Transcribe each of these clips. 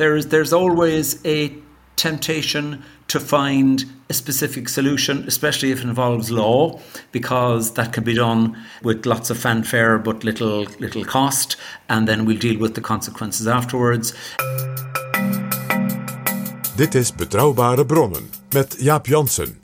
There is, there's always a temptation to find a specific solution, especially if it involves law, because that can be done with lots of fanfare but little little cost, and then we'll deal with the consequences afterwards. Dit is Betrouwbare Bronnen met Jaap Jansen.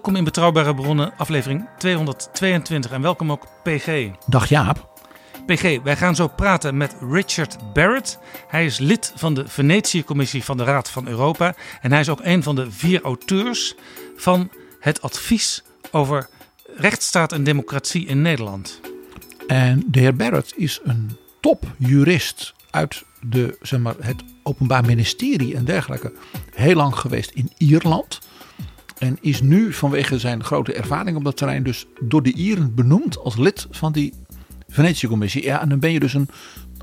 Welkom in Betrouwbare Bronnen, aflevering 222 en welkom ook PG. Dag Jaap. PG, wij gaan zo praten met Richard Barrett. Hij is lid van de Venetië-commissie van de Raad van Europa en hij is ook een van de vier auteurs van het advies over rechtsstaat en democratie in Nederland. En de heer Barrett is een topjurist uit de, zeg maar, het Openbaar Ministerie en dergelijke. Heel lang geweest in Ierland. En is nu vanwege zijn grote ervaring op dat terrein dus door de Ieren benoemd als lid van die Venetië-commissie. Ja, en dan ben je dus een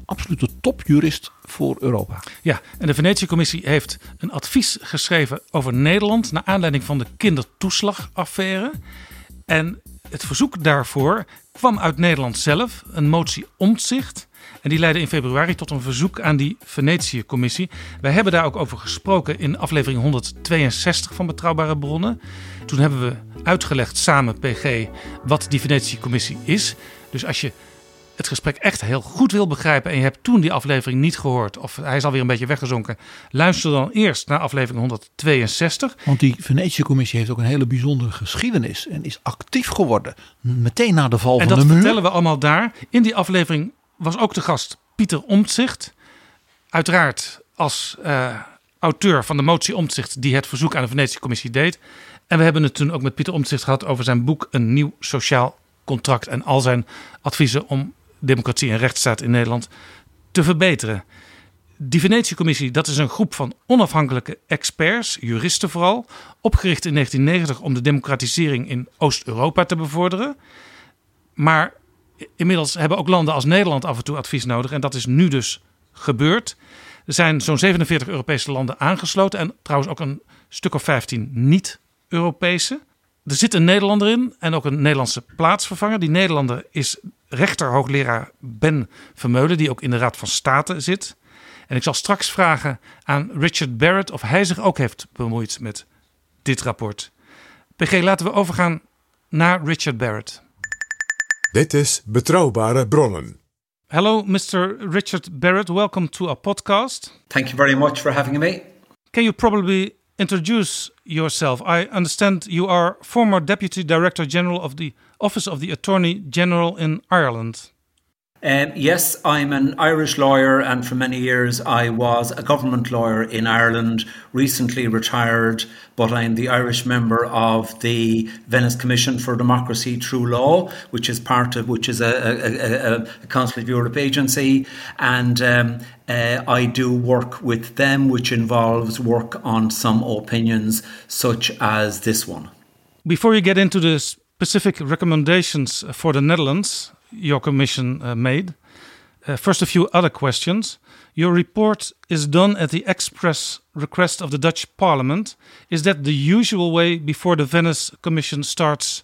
absolute topjurist voor Europa. Ja, en de Venetië-commissie heeft een advies geschreven over Nederland naar aanleiding van de kindertoeslagaffaire. En het verzoek daarvoor kwam uit Nederland zelf, een motie omzicht. En die leidde in februari tot een verzoek aan die Venetië-commissie. Wij hebben daar ook over gesproken in aflevering 162 van Betrouwbare Bronnen. Toen hebben we uitgelegd samen, PG, wat die Venetië-commissie is. Dus als je het gesprek echt heel goed wil begrijpen en je hebt toen die aflevering niet gehoord of hij is alweer een beetje weggezonken, luister dan eerst naar aflevering 162. Want die Venetië-commissie heeft ook een hele bijzondere geschiedenis en is actief geworden meteen na de val En van dat de muur. vertellen we allemaal daar. In die aflevering was ook de gast Pieter Omtzigt. Uiteraard als eh, auteur van de motie Omtzigt die het verzoek aan de Venetië-commissie deed. En we hebben het toen ook met Pieter Omtzigt gehad over zijn boek Een Nieuw Sociaal Contract. En al zijn adviezen om democratie en rechtsstaat in Nederland te verbeteren. Die Venetië-commissie, dat is een groep van onafhankelijke experts, juristen vooral, opgericht in 1990 om de democratisering in Oost-Europa te bevorderen. Maar inmiddels hebben ook landen als Nederland af en toe advies nodig en dat is nu dus gebeurd. Er zijn zo'n 47 Europese landen aangesloten en trouwens ook een stuk of 15 niet-Europese. Er zit een Nederlander in en ook een Nederlandse plaatsvervanger. Die Nederlander is rechter hoogleraar Ben Vermeulen, die ook in de Raad van State zit. En ik zal straks vragen aan Richard Barrett of hij zich ook heeft bemoeid met dit rapport. PG, laten we overgaan naar Richard Barrett. Dit is Betrouwbare Bronnen. Hello, Mr. Richard Barrett. Welcome to our podcast. Thank you very much for having me. Can you probably introduce yourself? I understand you are former Deputy Director General of the Office of the Attorney General in Ireland. Um, yes, I'm an Irish lawyer, and for many years I was a government lawyer in Ireland. Recently retired, but I'm the Irish member of the Venice Commission for Democracy Through Law, which is part of which is a, a, a, a Council of Europe agency, and um, uh, I do work with them, which involves work on some opinions such as this one. Before you get into the specific recommendations for the Netherlands, your commission uh, made. Uh, first, a few other questions. Your report is done at the express request of the Dutch Parliament. Is that the usual way before the Venice Commission starts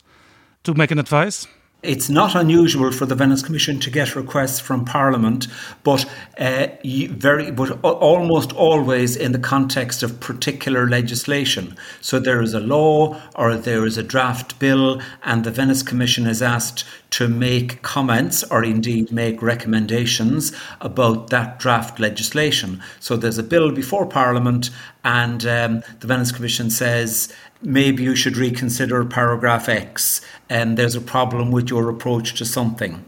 to make an advice? It's not unusual for the Venice Commission to get requests from Parliament, but uh, very, but almost always in the context of particular legislation. So there is a law or there is a draft bill, and the Venice Commission is asked to make comments or indeed make recommendations about that draft legislation. So there's a bill before Parliament, and um, the Venice Commission says maybe you should reconsider paragraph X, and there's a problem with your approach to something.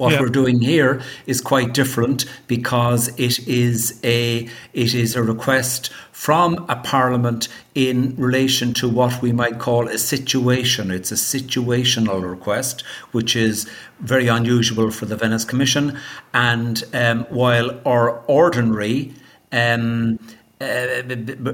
What yeah. we're doing here is quite different because it is a it is a request from a parliament in relation to what we might call a situation. It's a situational request, which is very unusual for the Venice Commission. And um, while our ordinary um, uh,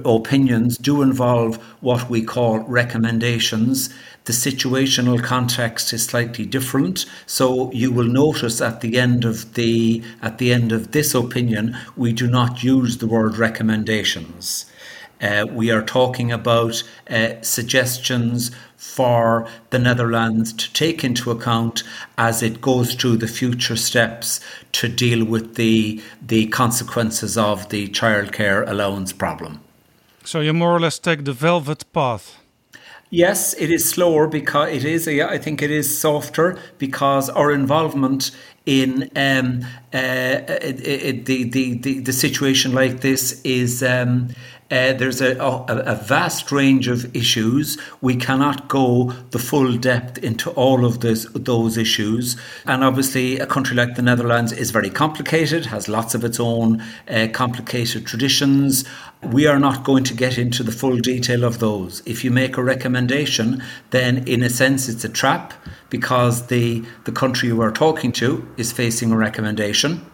opinions do involve what we call recommendations. The situational context is slightly different, so you will notice at the end of the at the end of this opinion, we do not use the word recommendations. Uh, we are talking about uh, suggestions for the Netherlands to take into account as it goes through the future steps to deal with the the consequences of the childcare allowance problem. So you more or less take the velvet path. Yes, it is slower because it is. I think it is softer because our involvement in um, uh, it, it, the, the the the situation like this is. Um, uh, there's a, a, a, vast range of issues. We cannot go the full depth into all of this, those issues. And obviously, a country like the Netherlands is very complicated, has lots of its own uh, complicated traditions. We are not going to get into the full detail of those. If you make a recommendation, then in a sense it's a trap because the, the country you are talking to is facing a recommendation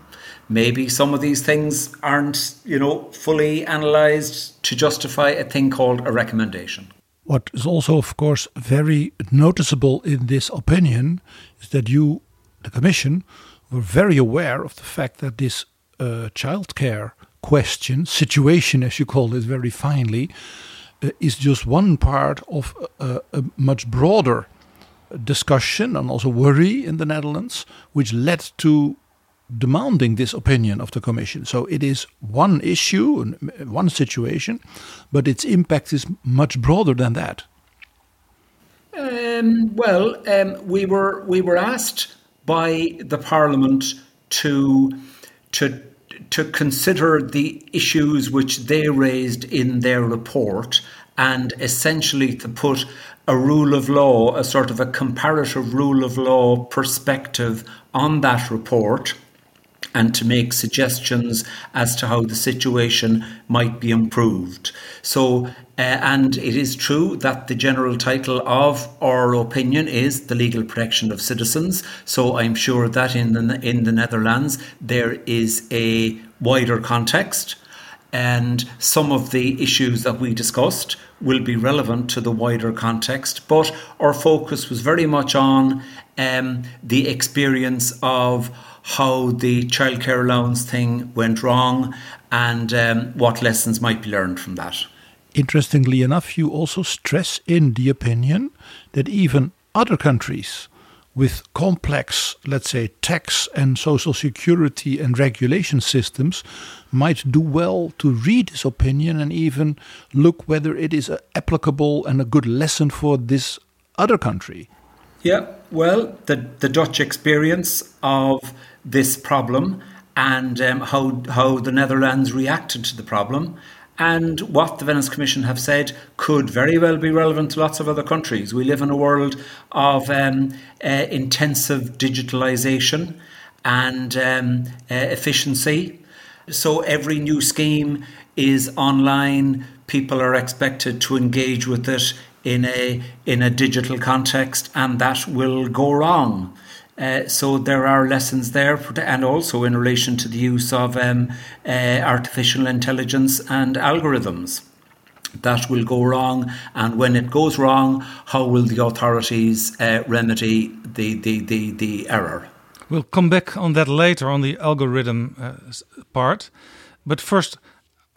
maybe some of these things aren't, you know, fully analysed to justify a thing called a recommendation. What is also, of course, very noticeable in this opinion is that you, the Commission, were very aware of the fact that this uh, childcare question, situation as you call it very finely, uh, is just one part of a, a much broader discussion and also worry in the Netherlands, which led to demanding this opinion of the Commission. So it is one issue, one situation, but its impact is much broader than that. Um, well, um, we were we were asked by the Parliament to to to consider the issues which they raised in their report and essentially to put a rule of law, a sort of a comparative rule of law perspective on that report and to make suggestions as to how the situation might be improved. So, uh, and it is true that the general title of our opinion is the legal protection of citizens. So, I'm sure that in the in the Netherlands there is a wider context. And some of the issues that we discussed will be relevant to the wider context. But our focus was very much on um, the experience of how the childcare allowance thing went wrong and um, what lessons might be learned from that. Interestingly enough, you also stress in the opinion that even other countries with complex, let's say, tax and social security and regulation systems might do well to read this opinion and even look whether it is applicable and a good lesson for this other country. Yeah, well, the, the Dutch experience of this problem and um, how, how the Netherlands reacted to the problem and what the Venice Commission have said could very well be relevant to lots of other countries. We live in a world of um, uh, intensive digitalization and um, uh, efficiency. So every new scheme is online. People are expected to engage with it in a in a digital context, and that will go wrong. Uh, so there are lessons there, and also in relation to the use of um, uh, artificial intelligence and algorithms. That will go wrong, and when it goes wrong, how will the authorities uh, remedy the, the, the, the error? We'll come back on that later on the algorithm uh, part. But first,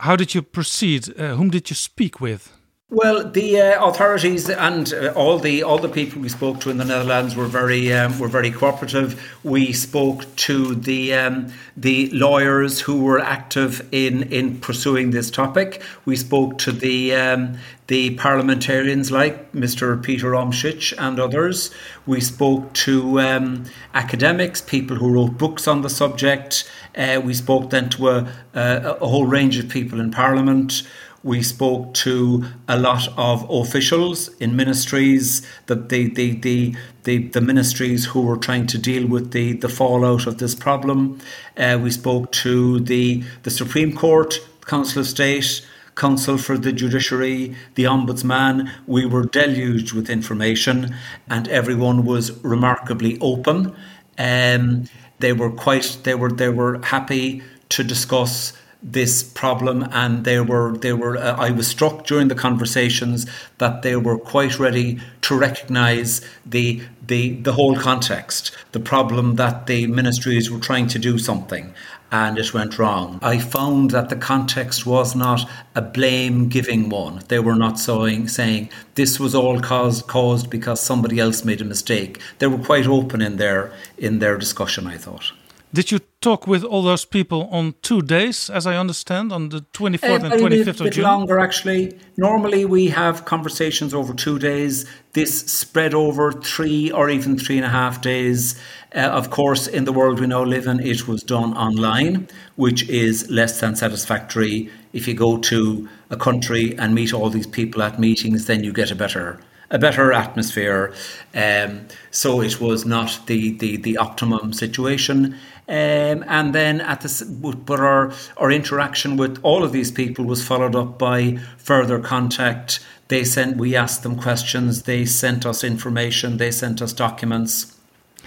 how did you proceed? Uh, whom did you speak with? Well, the uh, authorities and uh, all the all the people we spoke to in the Netherlands were very um, were very cooperative. We spoke to the um, the lawyers who were active in in pursuing this topic. We spoke to the um, the parliamentarians like Mr. Peter Omtzigt and others. We spoke to um, academics, people who wrote books on the subject. Uh, we spoke then to a, a, a whole range of people in Parliament. We spoke to a lot of officials in ministries, that the, the, the, the, the ministries who were trying to deal with the, the fallout of this problem. Uh, we spoke to the, the Supreme Court, Council of State, Council for the Judiciary, the Ombudsman. We were deluged with information, and everyone was remarkably open. Um, they were quite. They were. They were happy to discuss this problem and they were they were uh, I was struck during the conversations that they were quite ready to recognize the the the whole context the problem that the ministries were trying to do something and it went wrong. I found that the context was not a blame giving one. They were not saying saying this was all caused caused because somebody else made a mistake. They were quite open in their in their discussion I thought did you talk with all those people on two days, as I understand, on the 24th uh, and 25th of June? A bit longer, actually. Normally, we have conversations over two days. This spread over three or even three and a half days. Uh, of course, in the world we now live in, it was done online, which is less than satisfactory. If you go to a country and meet all these people at meetings, then you get a better a better atmosphere. Um, so it was not the, the, the optimum situation. Um, and then at the but our our interaction with all of these people was followed up by further contact. They sent we asked them questions. They sent us information. They sent us documents.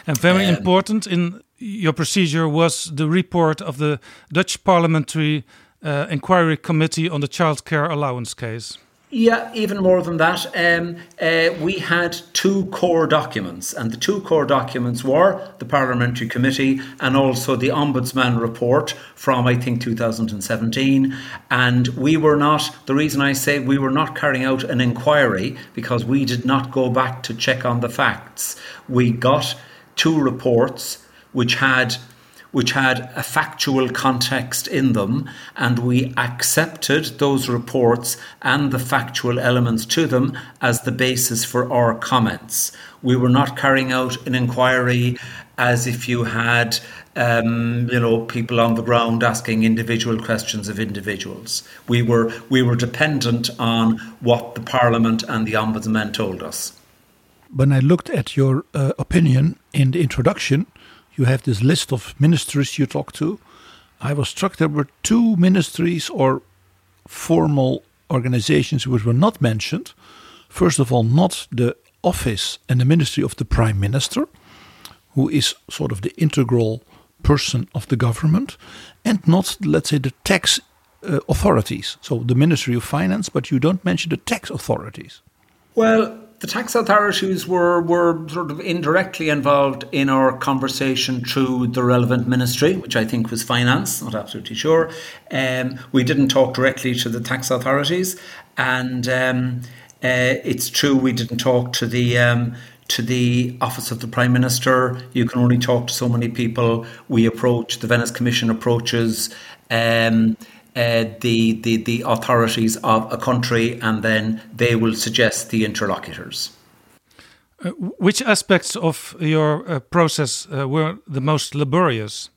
And very um, important in your procedure was the report of the Dutch Parliamentary uh, Inquiry Committee on the Child Care Allowance case. Yeah, even more than that. Um, uh, we had two core documents, and the two core documents were the Parliamentary Committee and also the Ombudsman report from, I think, 2017. And we were not, the reason I say we were not carrying out an inquiry because we did not go back to check on the facts. We got two reports which had which had a factual context in them, and we accepted those reports and the factual elements to them as the basis for our comments. We were not carrying out an inquiry as if you had, um, you know, people on the ground asking individual questions of individuals. We were we were dependent on what the Parliament and the Ombudsman told us. When I looked at your uh, opinion in the introduction, you have this list of ministries you talk to. I was struck there were two ministries or formal organizations which were not mentioned. First of all, not the office and the ministry of the prime minister, who is sort of the integral person of the government, and not, let's say, the tax uh, authorities. So the Ministry of Finance, but you don't mention the tax authorities. Well, the tax authorities were, were sort of indirectly involved in our conversation through the relevant ministry, which I think was finance, not absolutely sure. Um, we didn't talk directly to the tax authorities, and um, uh, it's true we didn't talk to the um, to the office of the prime minister. You can only talk to so many people. We approach the Venice Commission approaches. Um, uh, the, the, the authorities of a country and then they will suggest the interlocutors. Uh, which aspects of your uh, process uh, were the most laborious?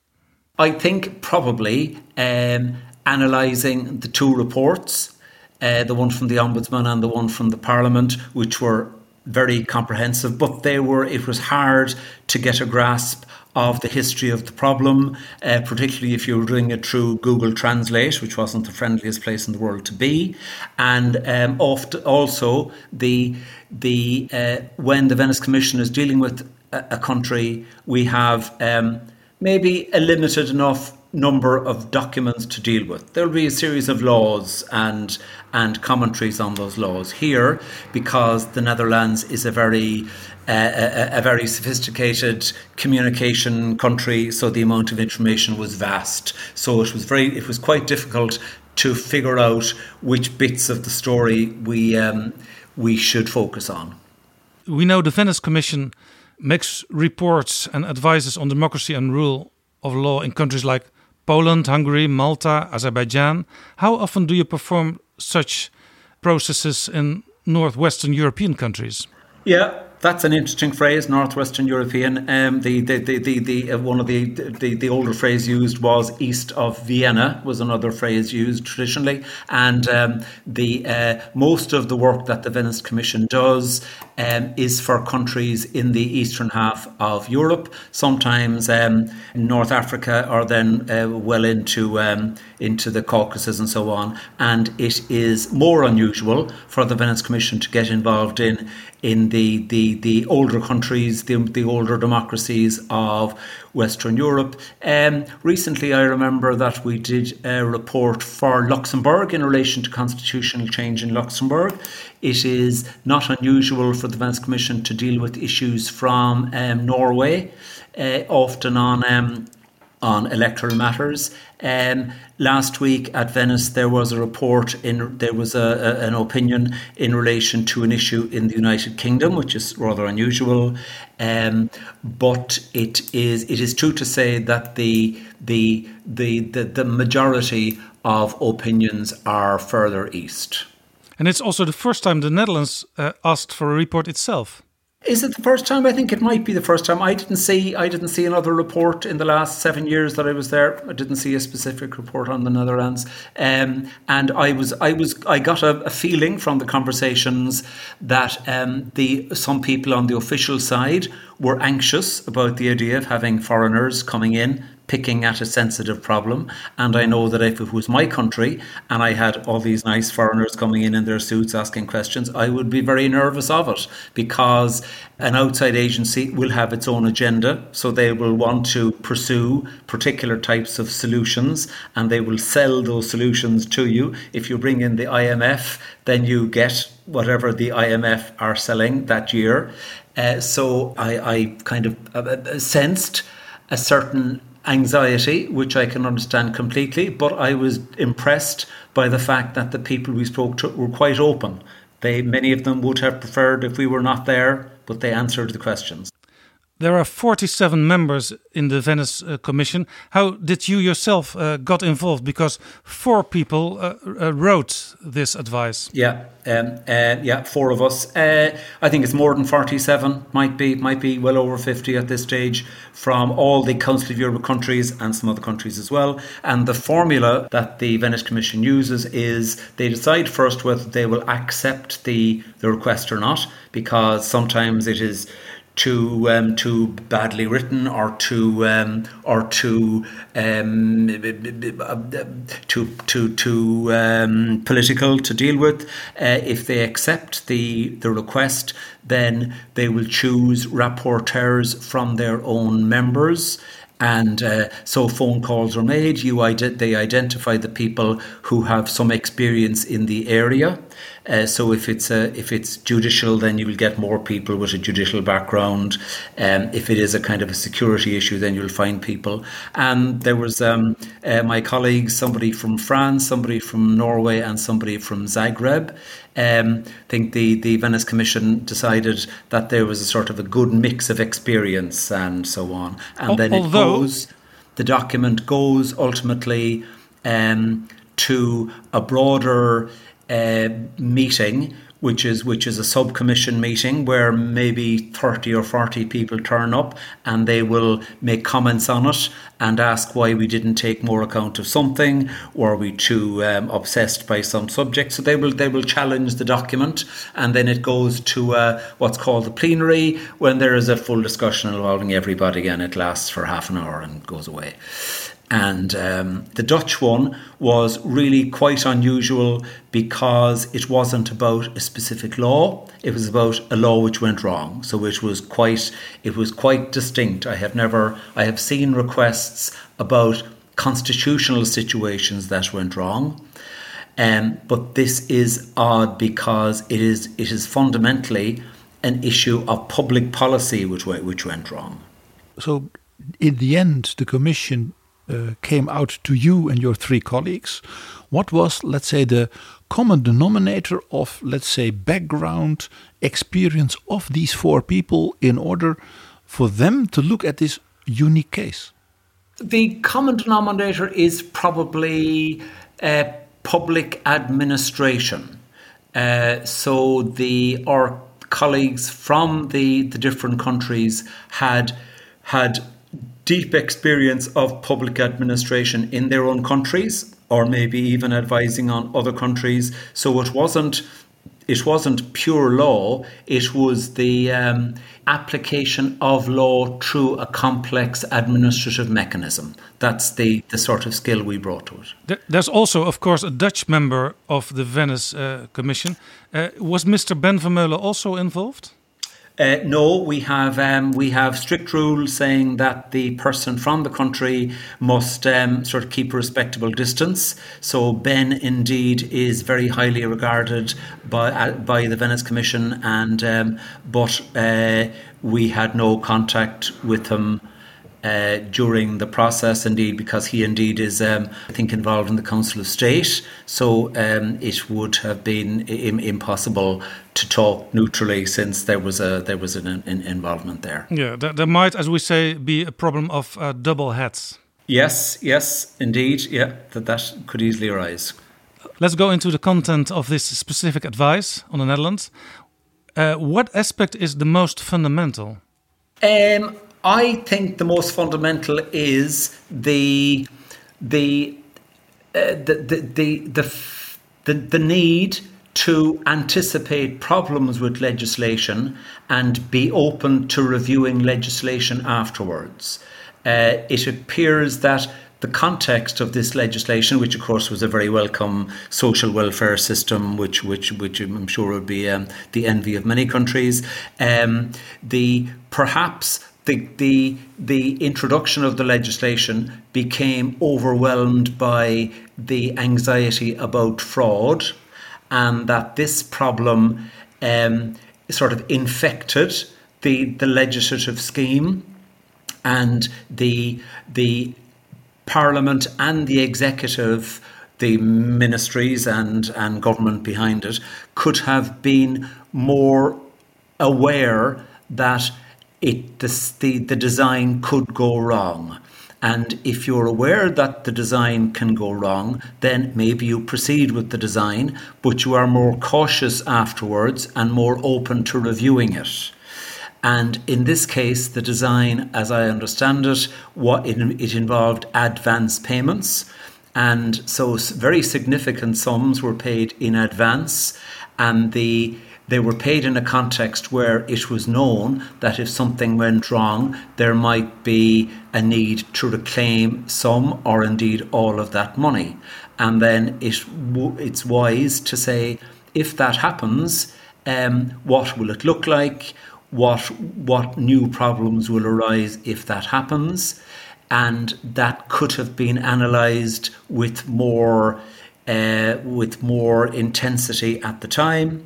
I think probably um, analysing the two reports, uh, the one from the Ombudsman and the one from the Parliament, which were very comprehensive, but they were it was hard to get a grasp of the history of the problem, uh, particularly if you were doing it through Google Translate, which wasn't the friendliest place in the world to be, and um, also the the uh, when the Venice Commission is dealing with a, a country, we have um, maybe a limited enough number of documents to deal with. There'll be a series of laws and and commentaries on those laws here, because the Netherlands is a very uh, a, a, very sophisticated communication country, so the amount of information was vast. So it was very it was quite difficult to figure out which bits of the story we um, we should focus on. We know the Venice Commission makes reports and advises on democracy and rule of law in countries like Poland, Hungary, Malta, Azerbaijan. How often do you perform such processes in northwestern European countries? Yeah, that's an interesting phrase, Northwestern European. Um, the, the, the, the, the uh, one of the, the the older phrase used was east of Vienna was another phrase used traditionally, and um, the uh, most of the work that the Venice Commission does um, is for countries in the eastern half of Europe. Sometimes um, North Africa, or then uh, well into um, into the Caucasus and so on. And it is more unusual for the Venice Commission to get involved in in the, the, the older countries, the, the older democracies of Western Europe. Um, recently, I remember that we did a report for Luxembourg in relation to constitutional change in Luxembourg. It is not unusual for the Venice Commission to deal with issues from um, Norway, uh, often on um, on electoral matters. Um, last week at Venice, there was a report in there was a, a, an opinion in relation to an issue in the United Kingdom, which is rather unusual. Um, but it is it is true to say that the the the the, the majority of opinions are further east. And it's also the first time the Netherlands uh, asked for a report itself. Is it the first time? I think it might be the first time. I didn't see I didn't see another report in the last seven years that I was there. I didn't see a specific report on the Netherlands, um, and I was I was I got a, a feeling from the conversations that um, the some people on the official side were anxious about the idea of having foreigners coming in picking at a sensitive problem. And I know that if it was my country and I had all these nice foreigners coming in in their suits asking questions, I would be very nervous of it because an outside agency will have its own agenda. So they will want to pursue particular types of solutions and they will sell those solutions to you. If you bring in the IMF, then you get whatever the IMF are selling that year. Uh, so I, I kind of uh, uh sensed a certain anxiety, which I can understand completely, but I was impressed by the fact that the people we spoke to were quite open. They many of them would have preferred if we were not there, but they answered the questions. There are 47 members in the Venice uh, Commission. How did you yourself uh, got involved? Because four people uh, uh wrote this advice. Yeah, um, uh, yeah, four of us. Uh, I think it's more than 47. Might be, might be well over 50 at this stage from all the Council of Europe countries and some other countries as well. And the formula that the Venice Commission uses is they decide first whether they will accept the the request or not, because sometimes it is too um, too badly written or too um, or too um, too too too um, political to deal with. Uh, if they accept the the request, then they will choose rapporteurs from their own members. And uh, so phone calls are made. You they identify the people who have some experience in the area. Uh, so if it's a, if it's judicial, then you will get more people with a judicial background. Um, if it is a kind of a security issue, then you'll find people. And there was um, uh, my colleagues, somebody from France, somebody from Norway, and somebody from Zagreb. Um, I think the, the Venice Commission decided that there was a sort of a good mix of experience and so on. And then it goes, the document goes ultimately um, to a broader uh, meeting, which is which is a subcommission meeting where maybe thirty or forty people turn up and they will make comments on it and ask why we didn't take more account of something, or are we too um, obsessed by some subject. So they will they will challenge the document, and then it goes to uh, what's called the plenary when there is a full discussion involving everybody, and it lasts for half an hour and goes away. And um, the Dutch one was really quite unusual because it wasn't about a specific law. It was about a law which went wrong. So it was quite it was quite distinct. I have never I have seen requests about constitutional situations that went wrong. Um, but this is odd because it is it is fundamentally an issue of public policy which which went wrong. So, in the end, the commission uh, came out to you and your three colleagues. What was, let's say, the common denominator of, let's say, background experience of these four people in order for them to look at this unique case? The common denominator is probably uh, public administration. Uh, so the our colleagues from the, the different countries had had deep experience of public administration in their own countries or maybe even advising on other countries. So it wasn't it wasn't pure law. It was the um, application of law through a complex administrative mechanism. That's the, the sort of skill we brought to it. There's also of course a dutch member of the venice uh, commission. Uh, was mr ben vermeulen also involved uh, no, we have um, we have strict rules saying that the person from the country must um, sort of keep a respectable distance. So Ben indeed is very highly regarded by uh, by the Venice Commission, and um, but uh, we had no contact with him uh, during the process, indeed, because he indeed is, um, I think, involved in the Council of State. So um, it would have been Im- impossible to talk neutrally since there was a there was an, an involvement there. Yeah, there, there, might, as we say, be a problem of uh, double hats. Yes, yes, indeed. Yeah, that that could easily arise. Let's go into the content of this specific advice on the Netherlands. Uh, what aspect is the most fundamental? Um, I think the most fundamental is the the uh, the, the, the, the, the, the need to anticipate problems with legislation and be open to reviewing legislation afterwards. Uh, it appears that the context of this legislation, which of course was a very welcome social welfare system, which which which I'm sure would be um, the envy of many countries, um, the perhaps the, the, the introduction of the legislation became overwhelmed by the anxiety about fraud, and that this problem um, sort of infected the, the legislative scheme, and the, the Parliament and the executive, the ministries and, and government behind it, could have been more aware that it the, the, the design could go wrong. And if you're aware that the design can go wrong, then maybe you proceed with the design, but you are more cautious afterwards and more open to reviewing it. And in this case, the design, as I understand it, what it, it involved advance payments. And so very significant sums were paid in advance. And the they were paid in a context where it was known that if something went wrong, there might be a need to reclaim some or indeed all of that money. And then it, it's wise to say, if that happens, um, what will it look like? What, what new problems will arise if that happens? And that could have been analysed with more, uh, with more intensity at the time.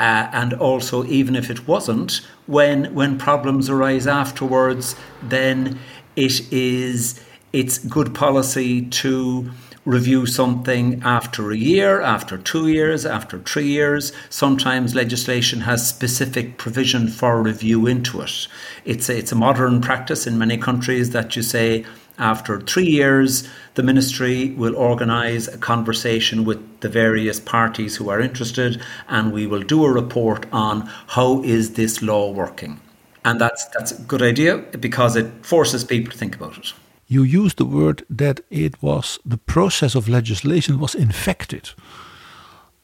Uh, and also, even if it wasn't, when when problems arise afterwards, then it is it's good policy to review something after a year, after two years, after three years. Sometimes legislation has specific provision for review into it. It's a, it's a modern practice in many countries that you say after three years, the ministry will organise a conversation with the various parties who are interested, and we will do a report on how is this law working. And that's that's a good idea because it forces people to think about it. You used the word that it was the process of legislation was infected,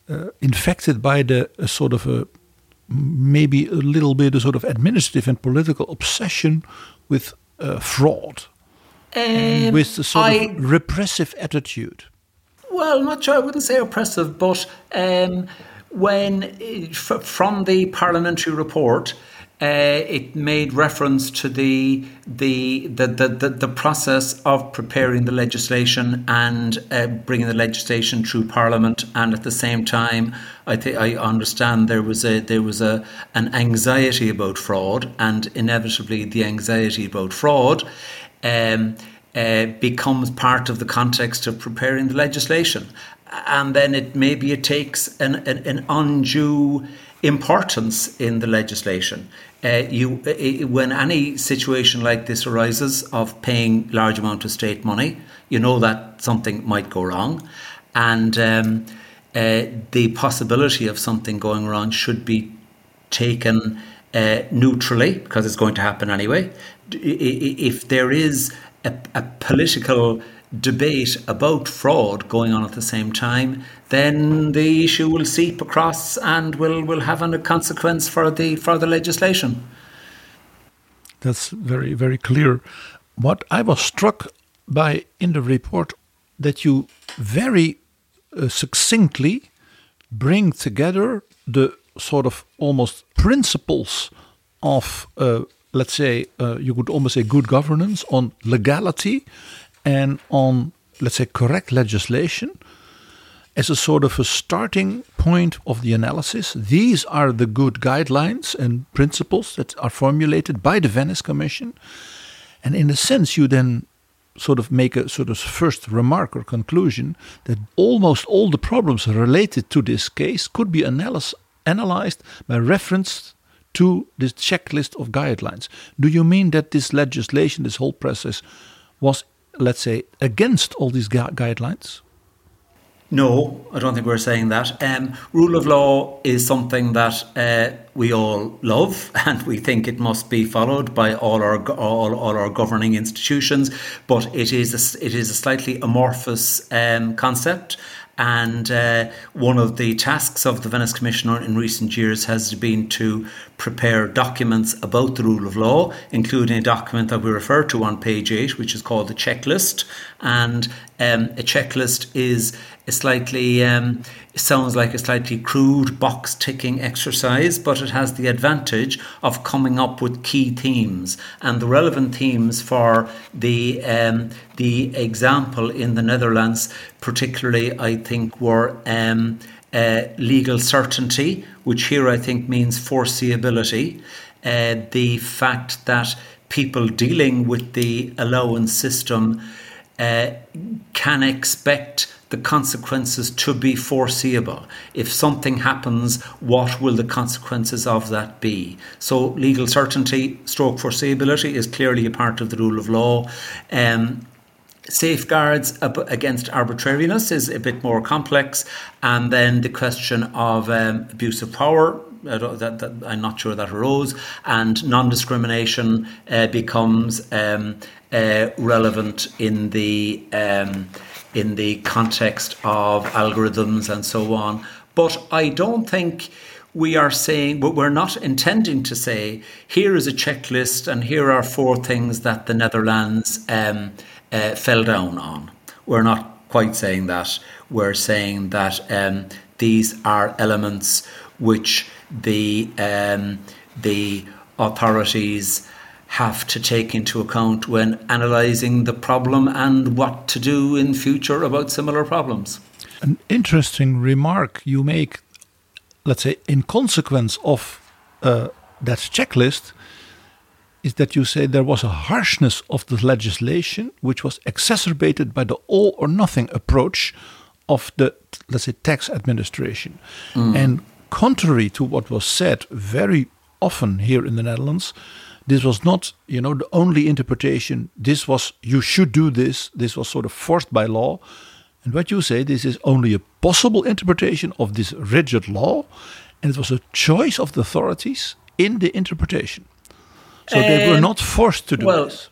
uh, infected by the sort of a maybe a little bit a sort of administrative and political obsession with uh, fraud um, with a sort I, of repressive attitude. Well, not sure. I wouldn't say oppressive, but um, when from the parliamentary report, uh, it made reference to the the, the the, the the process of preparing the legislation and uh, bringing the legislation through Parliament, and at the same time, I think I understand there was a there was a an anxiety about fraud, and inevitably the anxiety about fraud. Um, uh, becomes part of the context of preparing the legislation, and then it maybe it takes an, an, an undue importance in the legislation. Uh, you, uh, when any situation like this arises of paying large amount of state money, you know that something might go wrong, and um, uh, the possibility of something going wrong should be taken uh, neutrally because it's going to happen anyway. If there is a, a political debate about fraud going on at the same time, then the issue will seep across and will, will have a consequence for the for the legislation. That's very very clear. What I was struck by in the report that you very uh, succinctly bring together the sort of almost principles of uh, let's say uh, you could almost say good governance on legality and on, let's say, correct legislation as a sort of a starting point of the analysis. These are the good guidelines and principles that are formulated by the Venice Commission. And in a sense, you then sort of make a sort of first remark or conclusion that almost all the problems related to this case could be analyzed analyzed by reference to this checklist of guidelines. Do you mean that this legislation, this whole process, was let's say, against all these gu- guidelines? No, I don't think we're saying that. Um, rule of law is something that uh, we all love, and we think it must be followed by all our all, all our governing institutions. But it is a, it is a slightly amorphous um, concept, and uh, one of the tasks of the Venice Commissioner in recent years has been to prepare documents about the rule of law, including a document that we refer to on page 8, which is called the checklist. And um, a checklist is a slightly, um, sounds like a slightly crude box ticking exercise, but it has the advantage of coming up with key themes. And the relevant themes for the, um, the example in the Netherlands, particularly, I think, were. Um, uh, legal certainty, which here I think means foreseeability, uh, the fact that people dealing with the allowance system uh, can expect the consequences to be foreseeable. If something happens, what will the consequences of that be? So, legal certainty, stroke foreseeability is clearly a part of the rule of law. Um, Safeguards against arbitrariness is a bit more complex, and then the question of um, abuse of power. That, that, I'm not sure that arose, and non-discrimination uh, becomes um, uh, relevant in the um, in the context of algorithms and so on. But I don't think we are saying, but we're not intending to say, here is a checklist and here are four things that the Netherlands um, uh, fell down on. We're not quite saying that. We're saying that um, these are elements which the um, the authorities have to take into account when analysing the problem and what to do in future about similar problems. An interesting remark you make, let's say, in consequence of uh, that checklist, is that you say there was a harshness of the legislation which was exacerbated by the all or nothing approach of the, let's say, tax administration. Mm. And contrary to what was said very often here in the Netherlands, this was not, you know, the only interpretation. This was, you should do this. This was sort of forced by law. And what you say, this is only a possible interpretation of this rigid law. And it was a choice of the authorities in the interpretation. So they were not forced to do well, this.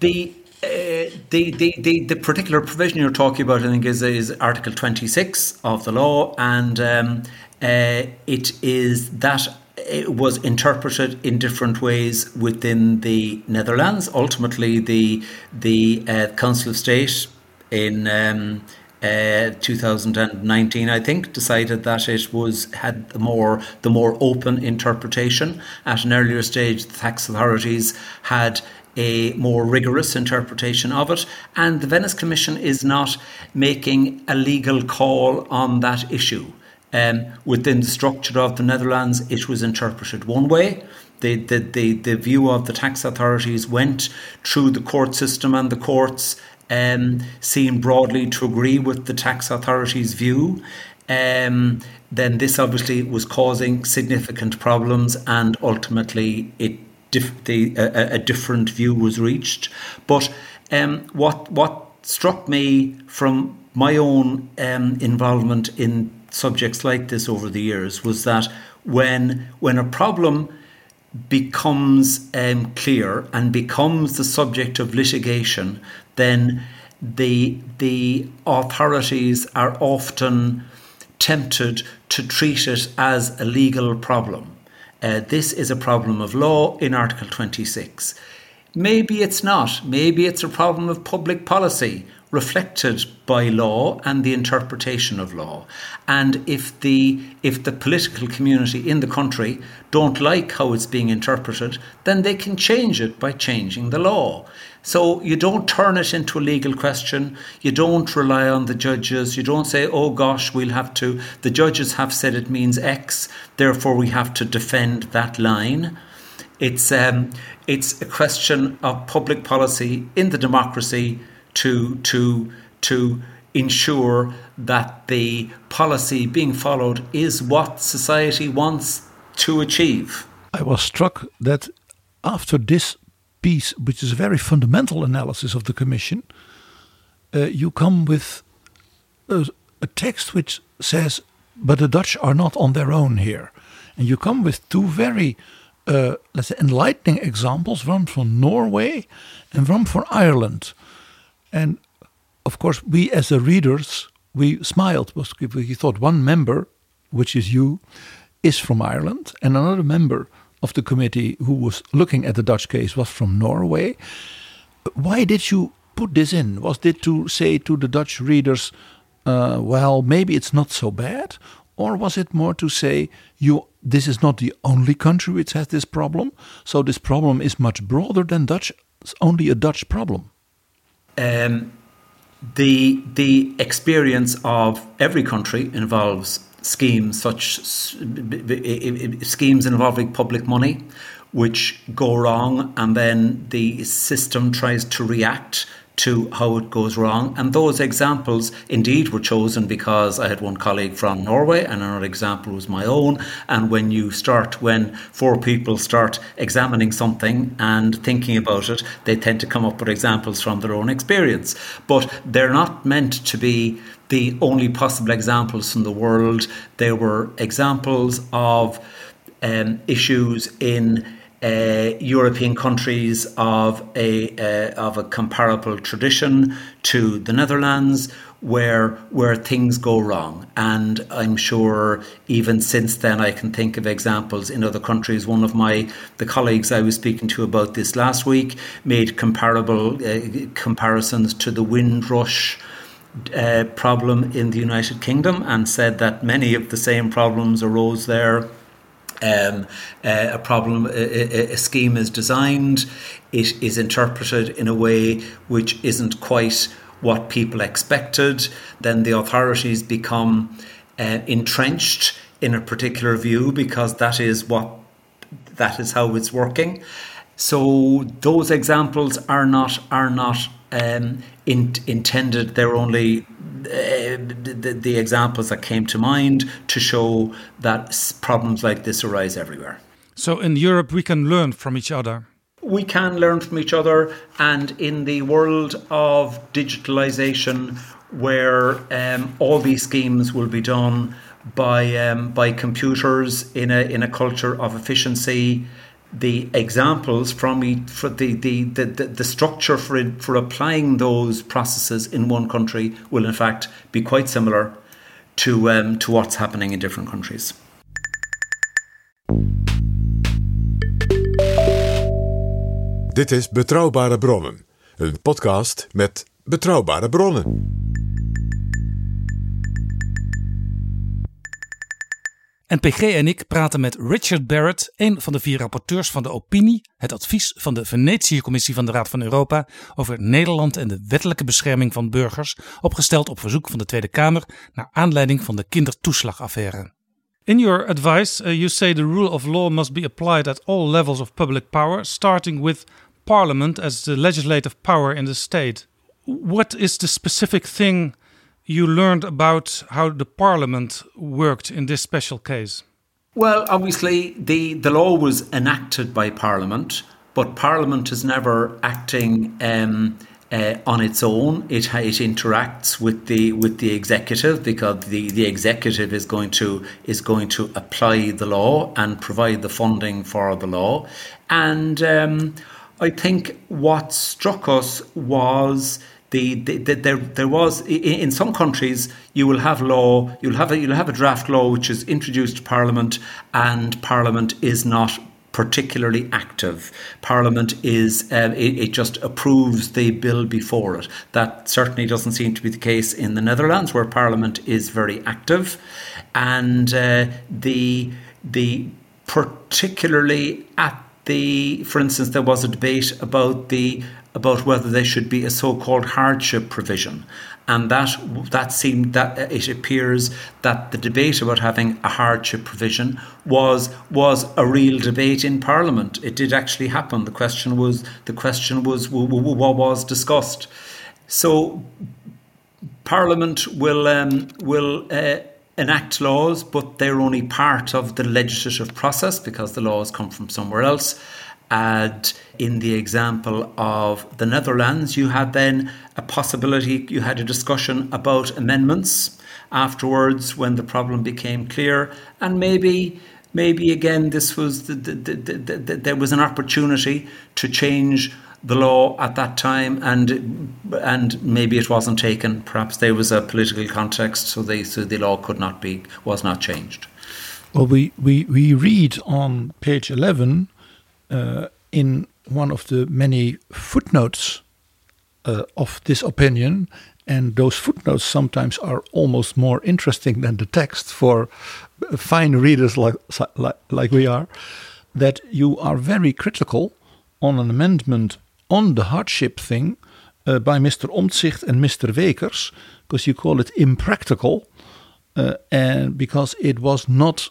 The uh, the, the, the, the particular provision you're talking about, I think, is, is Article 26 of the law, and um, uh, it is that it was interpreted in different ways within the Netherlands. Ultimately, the the uh, Council of State in um, uh, 2019, I think, decided that it was had the more the more open interpretation. At an earlier stage, the tax authorities had a more rigorous interpretation of it, and the Venice Commission is not making a legal call on that issue. Um, within the structure of the Netherlands, it was interpreted one way. The, the, the, the view of the tax authorities went through the court system, and the courts um, seem broadly to agree with the tax authorities' view. Um, then this obviously was causing significant problems, and ultimately it the, a, a, different view was reached. But um, what what struck me from my own um, involvement in subjects like this over the years was that when when a problem becomes um, clear and becomes the subject of litigation, then the the authorities are often tempted to treat it as a legal problem. Uh, this is a problem of law in Article 26. Maybe it's not. Maybe it's a problem of public policy reflected by law and the interpretation of law. And if the if the political community in the country don't like how it's being interpreted, then they can change it by changing the law. So you don't turn it into a legal question. You don't rely on the judges. You don't say, "Oh gosh, we'll have to." The judges have said it means X, therefore we have to defend that line. It's um, it's a question of public policy in the democracy to to to ensure that the policy being followed is what society wants to achieve. I was struck that after this piece, which is a very fundamental analysis of the Commission, uh, you come with a, a, text which says, but the Dutch are not on their own here. And you come with two very, uh, let's say, enlightening examples one from Norway and one from Ireland. And of course, we as the readers, we smiled because we thought one member, which is you, is from Ireland, and another member of the committee who was looking at the Dutch case was from Norway. Why did you put this in? Was it to say to the Dutch readers, uh, well, maybe it's not so bad? Or was it more to say, you, this is not the only country which has this problem, so this problem is much broader than Dutch, it's only a Dutch problem? Um, the the experience of every country involves schemes such schemes involving public money which go wrong and then the system tries to react to how it goes wrong. And those examples indeed were chosen because I had one colleague from Norway and another example was my own. And when you start, when four people start examining something and thinking about it, they tend to come up with examples from their own experience. But they're not meant to be the only possible examples from the world. They were examples of um, issues in uh, European countries of a uh, of a comparable tradition to the Netherlands, where where things go wrong. And I'm sure even since then, I can think of examples in other countries. One of my the colleagues I was speaking to about this last week made comparable uh, comparisons to the Windrush. Uh, problem in the United Kingdom and said that many of the same problems arose there um, uh, a problem, a, a, scheme is designed, it is interpreted in a way which isn't quite what people expected, then the authorities become uh, entrenched in a particular view because that is what that is how it's working. So those examples are not are not um, in, intended. They're only uh, the, the examples that came to mind to show that problems like this arise everywhere. So in Europe, we can learn from each other. We can learn from each other, and in the world of digitalization, where um, all these schemes will be done by um, by computers in a in a culture of efficiency the examples from for the, the, the, the, structure for it, for applying those processes in one country will in fact be quite similar to um, to what's happening in different countries. Dit is Betrouwbare Bronnen, een podcast met betrouwbare bronnen. En PG en ik praten met Richard Barrett, een van de vier rapporteurs van de opinie, het advies van de Venetië-commissie van de Raad van Europa over Nederland en de wettelijke bescherming van burgers, opgesteld op verzoek van de Tweede Kamer naar aanleiding van de kindertoeslagaffaire. In your advice, uh, you say the rule of law must be applied at all levels of public power, starting with Parliament as the legislative power in the state. What is the specific thing you learned about how the parliament worked in this special case? Well, obviously, the, the law was enacted by parliament, but parliament is never acting um, uh, on its own. It, it interacts with the with the executive because the, the executive is going to is going to apply the law and provide the funding for the law. And um, I think what struck us was the, the, the, there there was in, some countries you will have law you'll have a you'll have a draft law which is introduced to Parliament and Parliament is not particularly active. Parliament is uh, it, it, just approves the bill before it. That certainly doesn't seem to be the case in the Netherlands, where Parliament is very active, and uh, the the particularly at the, for instance, there was a debate about the about whether there should be a so-called hardship provision, and that that seemed that it appears that the debate about having a hardship provision was was a real debate in Parliament. It did actually happen. The question was the question was what was discussed. So Parliament will um, will. Uh, enact laws, but they're only part of the legislative process because the laws come from somewhere else. And in the example of the Netherlands, you had then a possibility, you had a discussion about amendments afterwards when the problem became clear. And maybe, maybe again, this was the, the, the, there was an opportunity to change the law at that time, and and maybe it wasn't taken. Perhaps there was a political context, so they so the law could not be was not changed. Well, we we we read on page eleven uh, in one of the many footnotes uh, of this opinion, and those footnotes sometimes are almost more interesting than the text for fine readers like like, like we are. That you are very critical on an amendment on the hardship thing uh, by Mr. Omtzigt and Mr. Wekers, because you call it impractical, uh, and because it was not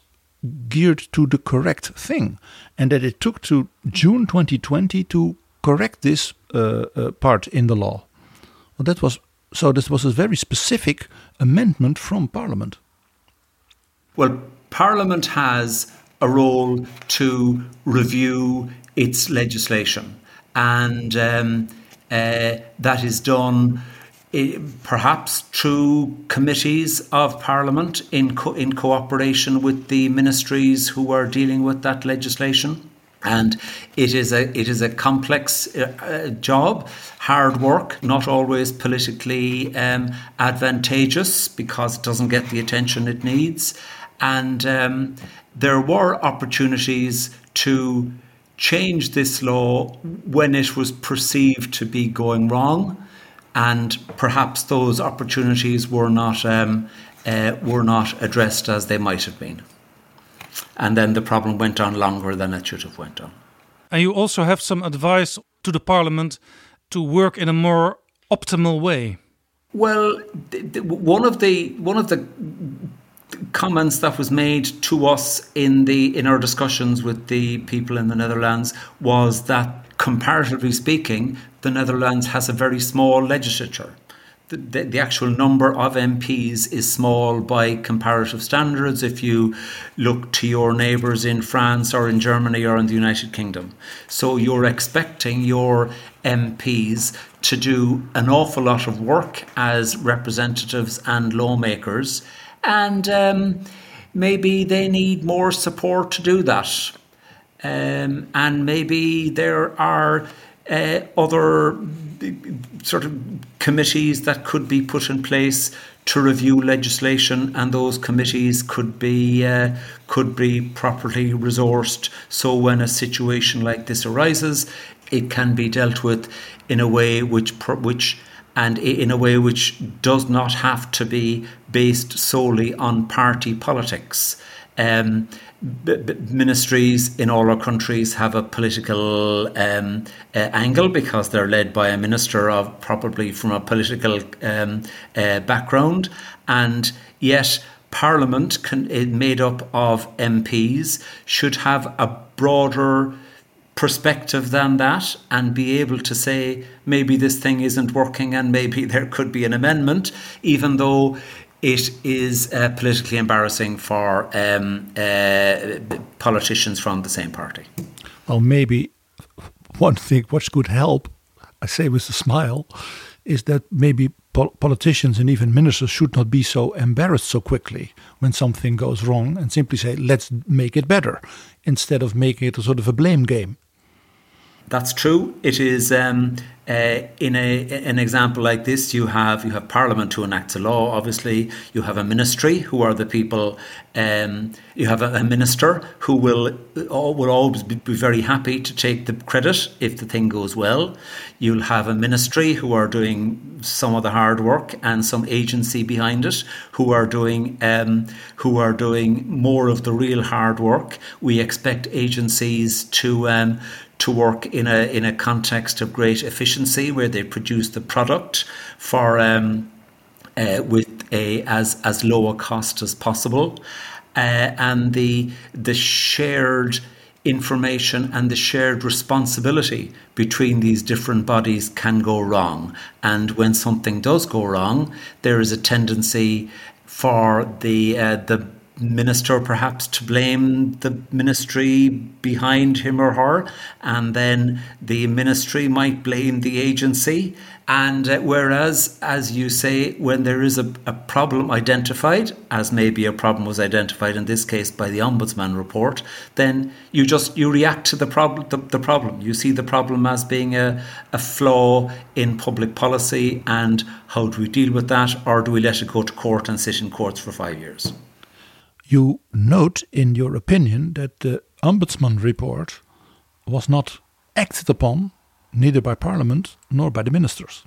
geared to the correct thing, and that it took to June 2020 to correct this uh, uh, part in the law. Well, that was so. This was a very specific amendment from Parliament. Well, Parliament has a role to review its legislation and um, uh, that is done perhaps through committees of Parliament in co- in cooperation with the ministries who are dealing with that legislation. And it is a it is a complex uh, uh job, hard work, not always politically um, advantageous because it doesn't get the attention it needs. And um, there were opportunities to change this law when it was perceived to be going wrong, and perhaps those opportunities were not um, uh, were not addressed as they might have been, and then the problem went on longer than it should have went on. And you also have some advice to the Parliament to work in a more optimal way. Well, one of the one of the comments that was made to us in the in our discussions with the people in the Netherlands was that comparatively speaking, the Netherlands has a very small legislature. The, the, the, actual number of MPs is small by comparative standards if you look to your neighbours in France or in Germany or in the United Kingdom. So you're expecting your MPs to do an awful lot of work as representatives and lawmakers and um, maybe they need more support to do that. Um, and maybe there are uh, other sort of committees that could be put in place to review legislation, and those committees could be uh, could be properly resourced. So when a situation like this arises, it can be dealt with in a way which which and in a way which does not have to be based solely on party politics. Um, b- b- ministries in all our countries have a political um, uh, angle because they're led by a minister of probably from a political um, uh, background, and yet Parliament, can, made up of MPs, should have a broader perspective than that and be able to say maybe this thing isn't working and maybe there could be an amendment, even though it is uh, politically embarrassing for um, uh, politicians from the same party. Well, maybe one thing which could help, I say with a smile, is that maybe pol- politicians and even ministers should not be so embarrassed so quickly when something goes wrong and simply say, let's make it better, instead of making it a sort of a blame game. That's true. It is um, uh, in a an example like this. You have you have Parliament who enacts a law. Obviously, you have a ministry who are the people. Um, you have a, a, minister who will will always be, be, very happy to take the credit if the thing goes well. You'll have a ministry who are doing some of the hard work and some agency behind it who are doing um, who are doing more of the real hard work. We expect agencies to um, to work in a in a context of great efficiency where they produce the product for um, uh, with a as as low a cost as possible, uh, and the the shared information and the shared responsibility between these different bodies can go wrong. And when something does go wrong, there is a tendency for the uh, the minister perhaps to blame the ministry behind him or her, and then the ministry might blame the agency. And uh, whereas, as you say, when there is a, a problem identified, as maybe a problem was identified in this case by the ombudsman report, then you just you react to the problem. The, the problem you see the problem as being a, a flaw in public policy, and how do we deal with that, or do we let it go to court and sit in courts for five years? You note in your opinion that the Ombudsman report was not acted upon neither by Parliament nor by the ministers.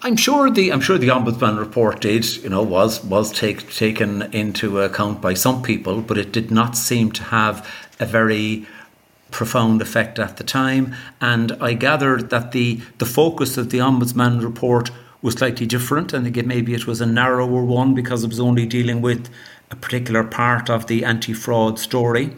I'm sure the I'm sure the ombudsman report did you know was was take, taken into account by some people, but it did not seem to have a very profound effect at the time. And I gathered that the the focus of the ombudsman report was slightly different, and maybe it was a narrower one because it was only dealing with a particular part of the anti fraud story.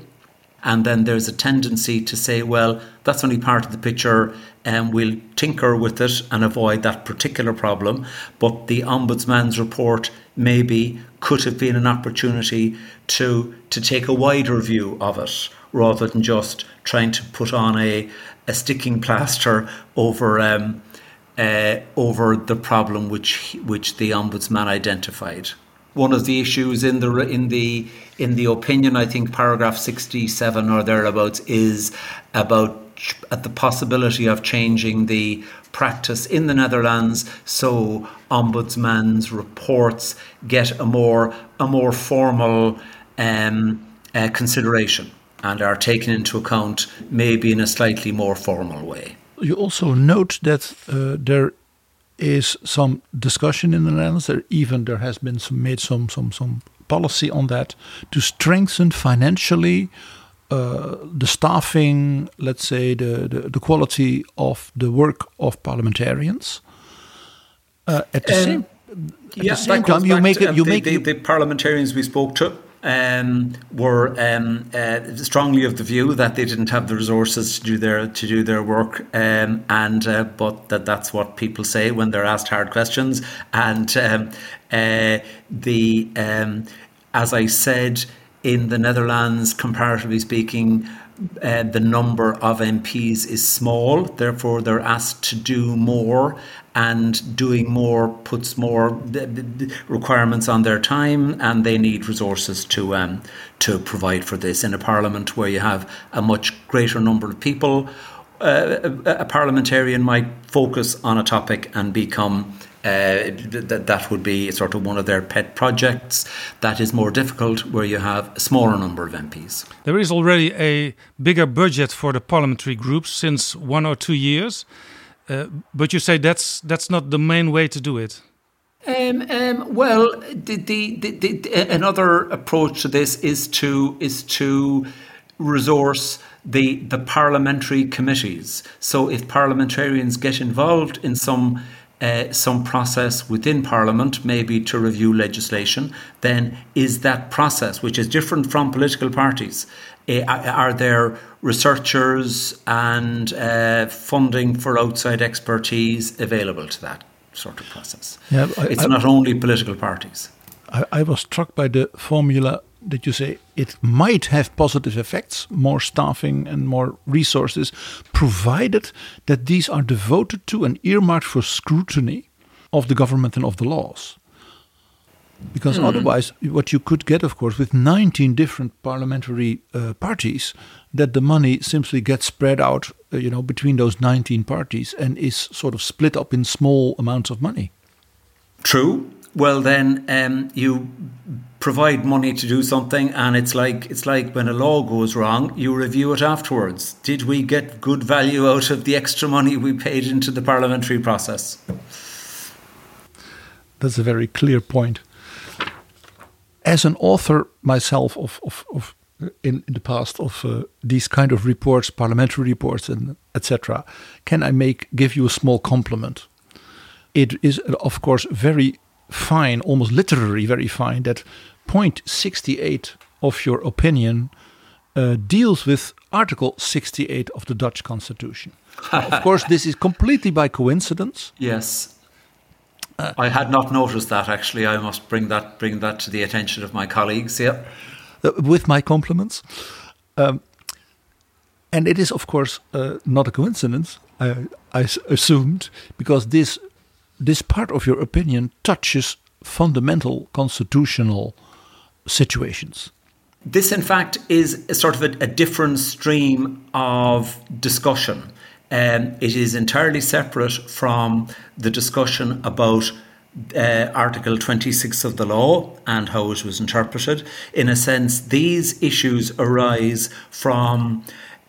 And then there's a tendency to say, well, that's only part of the picture, and we'll tinker with it and avoid that particular problem. But the Ombudsman's report maybe could have been an opportunity to, to take a wider view of it rather than just trying to put on a, a sticking plaster over. Um, uh, over the problem which which the ombudsman identified one of the issues in the in the in the opinion. I think paragraph sixty seven or thereabouts is about at the possibility of changing the practice in the Netherlands so ombudsman's reports get a more a more formal um, uh, consideration and are taken into account maybe in a slightly more formal way. You also note that uh, there is some discussion in the Netherlands. There even there has been some made some some some policy on that to strengthen financially uh, the staffing, let's say the, the, the quality of the work of parliamentarians. Uh, at the um, same, at yeah, the same time, you make it. You the, make the, the parliamentarians we spoke to um, were um, uh, strongly of the view that they didn't have the resources to do their to do their work, um, and uh, but that that's what people say when they're asked hard questions. And um, uh, the um, as I said in the Netherlands, comparatively speaking, uh, the number of MPs is small, therefore they're asked to do more, and doing more puts more requirements on their time, and they need resources to um, to provide for this. In a parliament where you have a much greater number of people, uh, a, parliamentarian might focus on a topic and become uh, that that would be sort of one of their pet projects. That is more difficult where you have a smaller number of MPs. There is already a bigger budget for the parliamentary groups since one or two years, uh, but you say that's that's not the main way to do it. Um, um, well, the, the, the, the, another approach to this is to is to resource the the parliamentary committees. So if parliamentarians get involved in some uh, some process within Parliament, maybe to review legislation, then is that process, which is different from political parties, uh, are there researchers and uh, funding for outside expertise available to that sort of process? Yeah, I, it's I, not only political parties. I, I was struck by the formula that you say it might have positive effects, more staffing and more resources, provided that these are devoted to and earmarked for scrutiny of the government and of the laws. Because mm. otherwise, what you could get, of course, with 19 different parliamentary uh, parties, that the money simply gets spread out, uh, you know, between those 19 parties and is sort of split up in small amounts of money. True. Well, then um, you provide money to do something and it's like it's like when a law goes wrong you review it afterwards did we get good value out of the extra money we paid into the parliamentary process that's a very clear point as an author myself of, of, of in, in the past of uh, these kind of reports parliamentary reports and etc can i make give you a small compliment it is of course very fine, almost literary very fine, that point 68 of your opinion uh, deals with Article 68 of the Dutch Constitution. of course, this is completely by coincidence. Yes. I had not noticed that actually. I must bring that bring that to the attention of my colleagues. Yeah, uh, with my compliments. Um, and it is, of course, uh, not a coincidence. I, I assumed because this this part of your opinion touches fundamental constitutional situations. This, in fact, is a sort of a, a different stream of discussion. Um, it is entirely separate from the discussion about uh, Article 26 of the law and how it was interpreted. In a sense, these issues arise from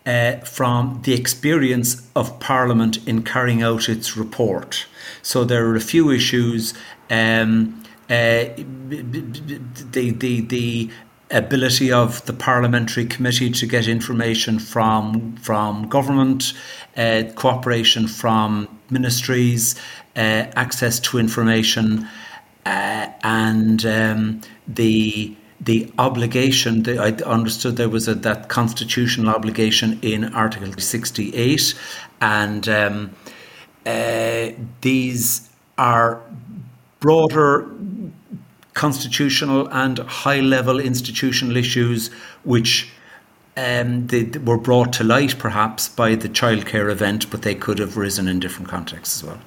uh, from the experience of Parliament in carrying out its report. So there are a few issues. Um, uh, the the the ability of the parliamentary committee to get information from from government, uh, cooperation from ministries, uh, access to information, uh, and um, the the obligation. The, I understood there was a, that constitutional obligation in Article sixty eight, and um, uh, these are broader constitutional and high level institutional issues which um, they were brought to light perhaps by the childcare event, but they could have risen in different contexts as well.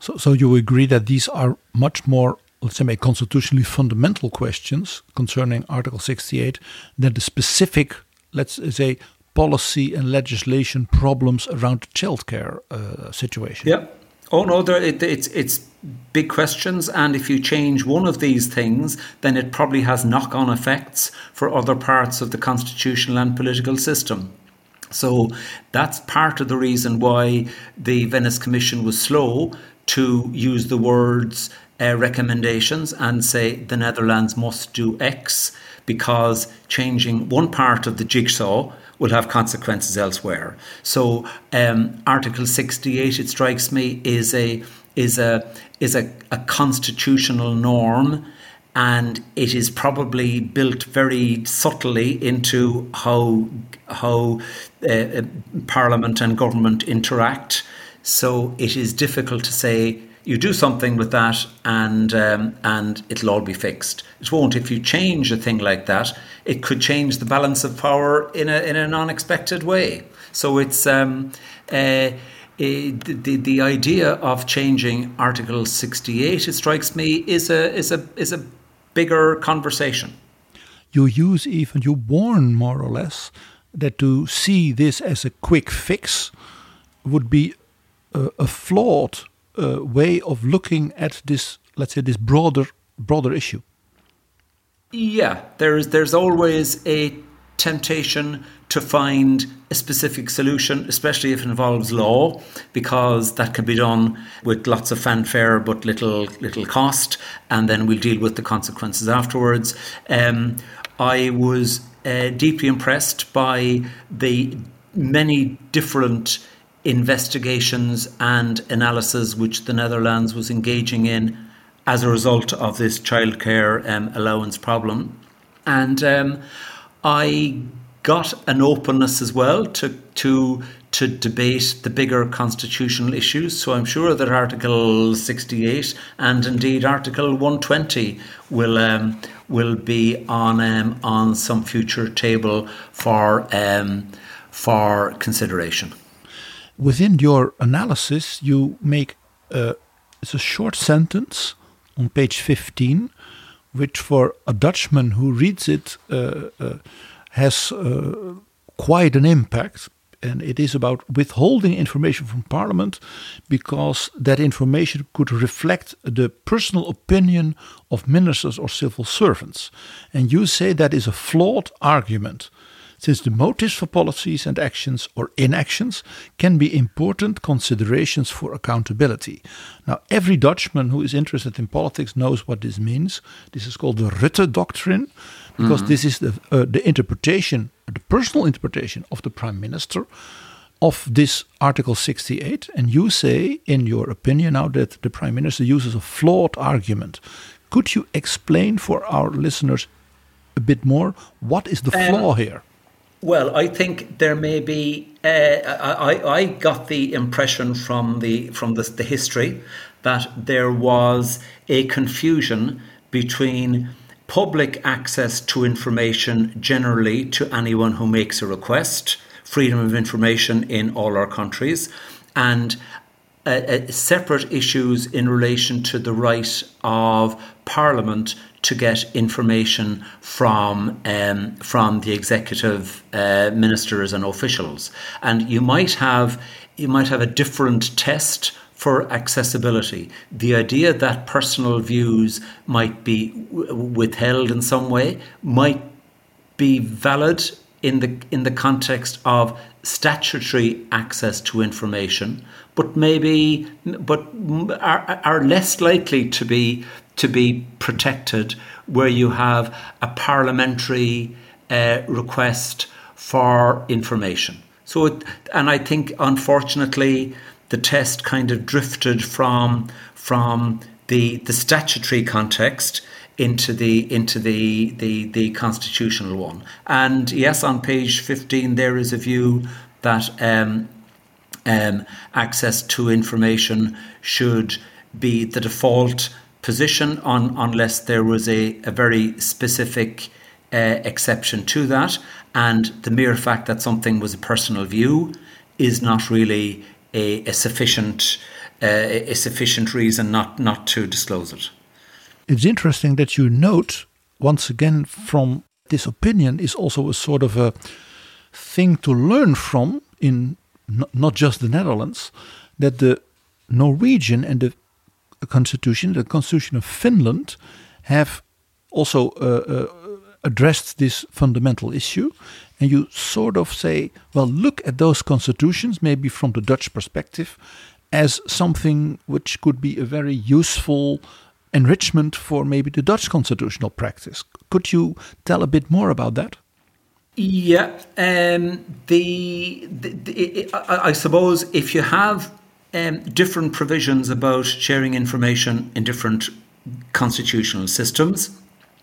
So, so you agree that these are much more, let's say, constitutionally fundamental questions concerning Article 68 than the specific, let's say, policy and legislation problems around the childcare uh, situation. Yeah. Oh no, there, it, it's it's big questions, and if you change one of these things, then it probably has knock-on effects for other parts of the constitutional and political system. So that's part of the reason why the Venice Commission was slow to use the words uh, recommendations and say the Netherlands must do X because changing one part of the jigsaw will have consequences elsewhere. So um, Article 68, it strikes me, is a is a is a, a constitutional norm and it is probably built very subtly into how how uh, uh parliament and government interact so it is difficult to say you do something with that and um, and it'll all be fixed. It won't. If you change a thing like that, it could change the balance of power in a in an unexpected way. So it's um, uh, the, the the idea of changing Article sixty eight. It strikes me is a is a is a bigger conversation. You use even you warn more or less that to see this as a quick fix would be a, a flawed uh, way of looking at this, let's say, this broader broader issue. Yeah, there's there's always a temptation to find a specific solution, especially if it involves law, because that can be done with lots of fanfare but little little cost, and then we'll deal with the consequences afterwards. Um, I was uh, deeply impressed by the many different investigations and analysis which the Netherlands was engaging in as a result of this childcare um, allowance problem. And um, I got an openness as well to, to, to debate the bigger constitutional issues. So I'm sure that Article 68 and indeed Article 120 will, um, will be on, um, on some future table for, um, for consideration. Within your analysis, you make a, it's a short sentence on page 15, which for a Dutchman who reads it uh, uh, has uh, quite an impact. And it is about withholding information from Parliament because that information could reflect the personal opinion of ministers or civil servants. And you say that is a flawed argument since the motives for policies and actions or inactions can be important considerations for accountability. Now, every Dutchman who is interested in politics knows what this means. This is called the Rutte doctrine, because mm-hmm. this is the, uh, the interpretation, the personal interpretation of the Prime Minister of this Article 68. And you say, in your opinion, now that the Prime Minister uses a flawed argument. Could you explain for our listeners a bit more what is the um, flaw here? Well, I think there may be. Uh, I, I got the impression from the from the, the history that there was a confusion between public access to information generally to anyone who makes a request, freedom of information in all our countries, and uh, uh, separate issues in relation to the right of Parliament to get information from um, from the executive uh, ministers and officials, and you might have you might have a different test for accessibility. The idea that personal views might be w- withheld in some way might be valid in the in the context of statutory access to information, but maybe but are, are less likely to be to be protected where you have a parliamentary uh, request for information. So, it, and I think unfortunately the test kind of drifted from from the the statutory context into the into the, the the constitutional one. And yes, on page fifteen there is a view that um, um, access to information should be the default position on, unless there was a, a very specific uh, exception to that. And the mere fact that something was a personal view is not really a, a sufficient uh, a sufficient reason not, not to disclose it. It's interesting that you note once again from this opinion is also a sort of a thing to learn from in not just the Netherlands that the Norwegian and the constitution, the constitution of Finland, have also uh, uh, addressed this fundamental issue. And you sort of say, well, look at those constitutions, maybe from the Dutch perspective, as something which could be a very useful enrichment for maybe the Dutch constitutional practice. Could you tell a bit more about that? Yeah, um, the, the, the I, I suppose if you have um, different provisions about sharing information in different constitutional systems.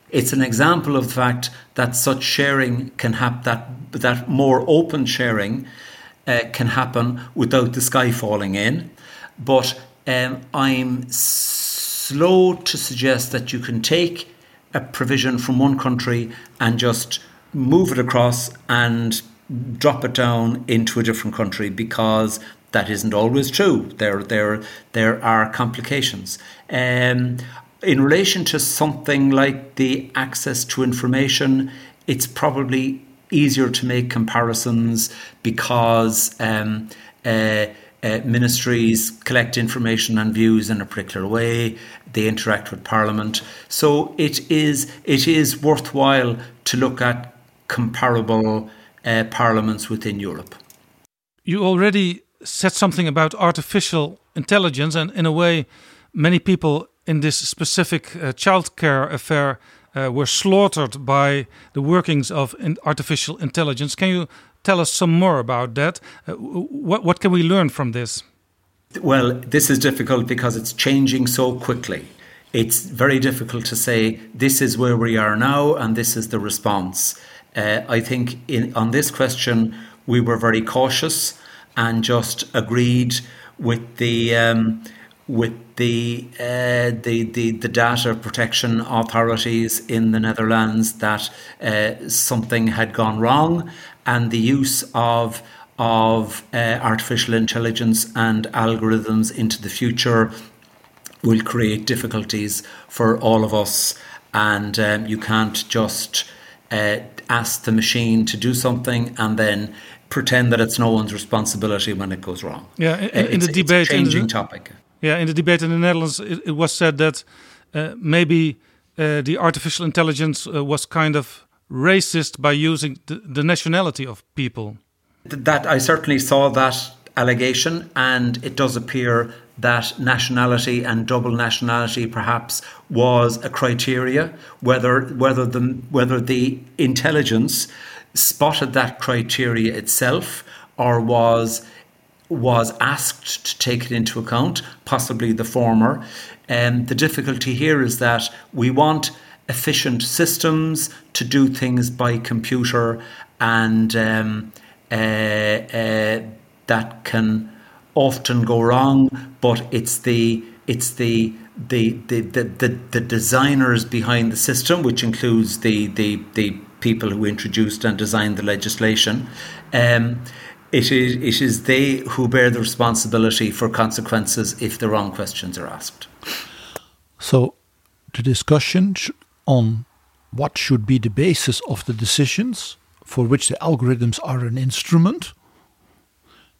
It's an example of the fact that such sharing can happen, that, that more open sharing uh, can happen without the sky falling in. But um, I'm slow to suggest that you can take a provision from one country and just move it across and drop it down into a different country because that isn't always true. There, there, there are complications. Um, in relation to something like the access to information, it's probably easier to make comparisons because um, uh, uh, ministries collect information and views in a particular way. They interact with Parliament, so it is it is worthwhile to look at comparable uh, parliaments within Europe. You already said something about artificial intelligence, and in a way, many people in this specific uh, childcare affair uh, were slaughtered by the workings of in artificial intelligence. Can you tell us some more about that? Uh, what, what can we learn from this? Well, this is difficult because it's changing so quickly. It's very difficult to say this is where we are now and this is the response. Uh, I think in, on this question we were very cautious and just agreed with the um, with the, uh, the, the the data protection authorities in the Netherlands that uh, something had gone wrong, and the use of of uh, artificial intelligence and algorithms into the future will create difficulties for all of us. And um, you can't just uh, ask the machine to do something and then pretend that it's no one's responsibility when it goes wrong. Yeah, in, in the debate, changing in the, topic. Yeah, in the debate in the Netherlands, it, it was said that uh, maybe uh, the artificial intelligence uh, was kind of racist by using the, the nationality of people. That I certainly saw that allegation, and it does appear that nationality and double nationality perhaps was a criteria. Whether whether the whether the intelligence spotted that criteria itself or was was asked to take it into account, possibly the former. And um, the difficulty here is that we want efficient systems to do things by computer and um, uh, uh, that can often go wrong, but it's the it's the the, the, the, the, the designers behind the system, which includes the, the, the people who introduced and designed the legislation. Um, it is, it is they who bear the responsibility for consequences if the wrong questions are asked. So, the discussion on what should be the basis of the decisions for which the algorithms are an instrument,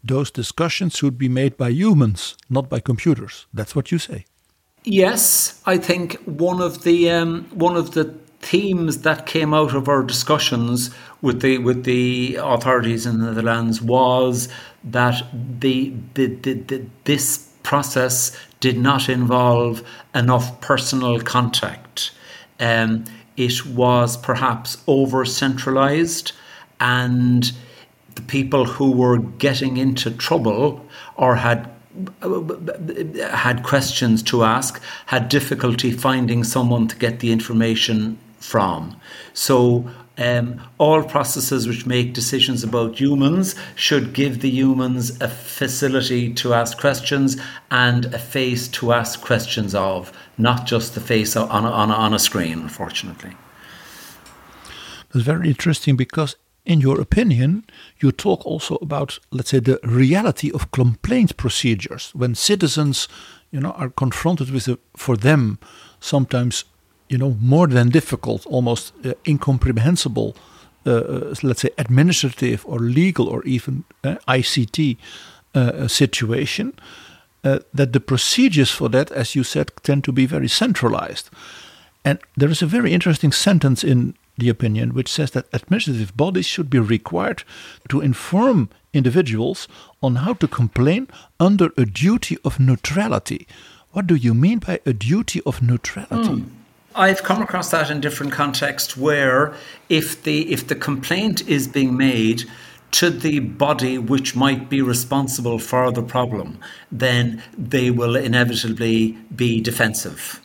those discussions should be made by humans, not by computers. That's what you say. Yes, I think one of the um, one of the themes that came out of our discussions with the with the authorities in the Netherlands was that the, the, the, the this process did not involve enough personal contact. Um, it was perhaps over centralized, and the people who were getting into trouble or had had questions to ask, had difficulty finding someone to get the information from. So um, all processes which make decisions about humans should give the humans a facility to ask questions and a face to ask questions of, not just the face on a, on a, on a screen, unfortunately. That's very interesting because, in your opinion, you talk also about, let's say, the reality of complaint procedures when citizens, you know, are confronted with, a, for them, sometimes you know, more than difficult, almost uh, incomprehensible, uh, uh let's say, administrative or legal or even uh, ICT uh, situation, that the procedures for that, as you said, tend to be very centralized. And there is a very interesting sentence in the opinion which says that administrative bodies should be required to inform individuals on how to complain under a duty of neutrality. What do you mean by a duty of neutrality? Mm. I've come across that in different contexts where if the if the complaint is being made to the body which might be responsible for the problem, then they will inevitably be defensive.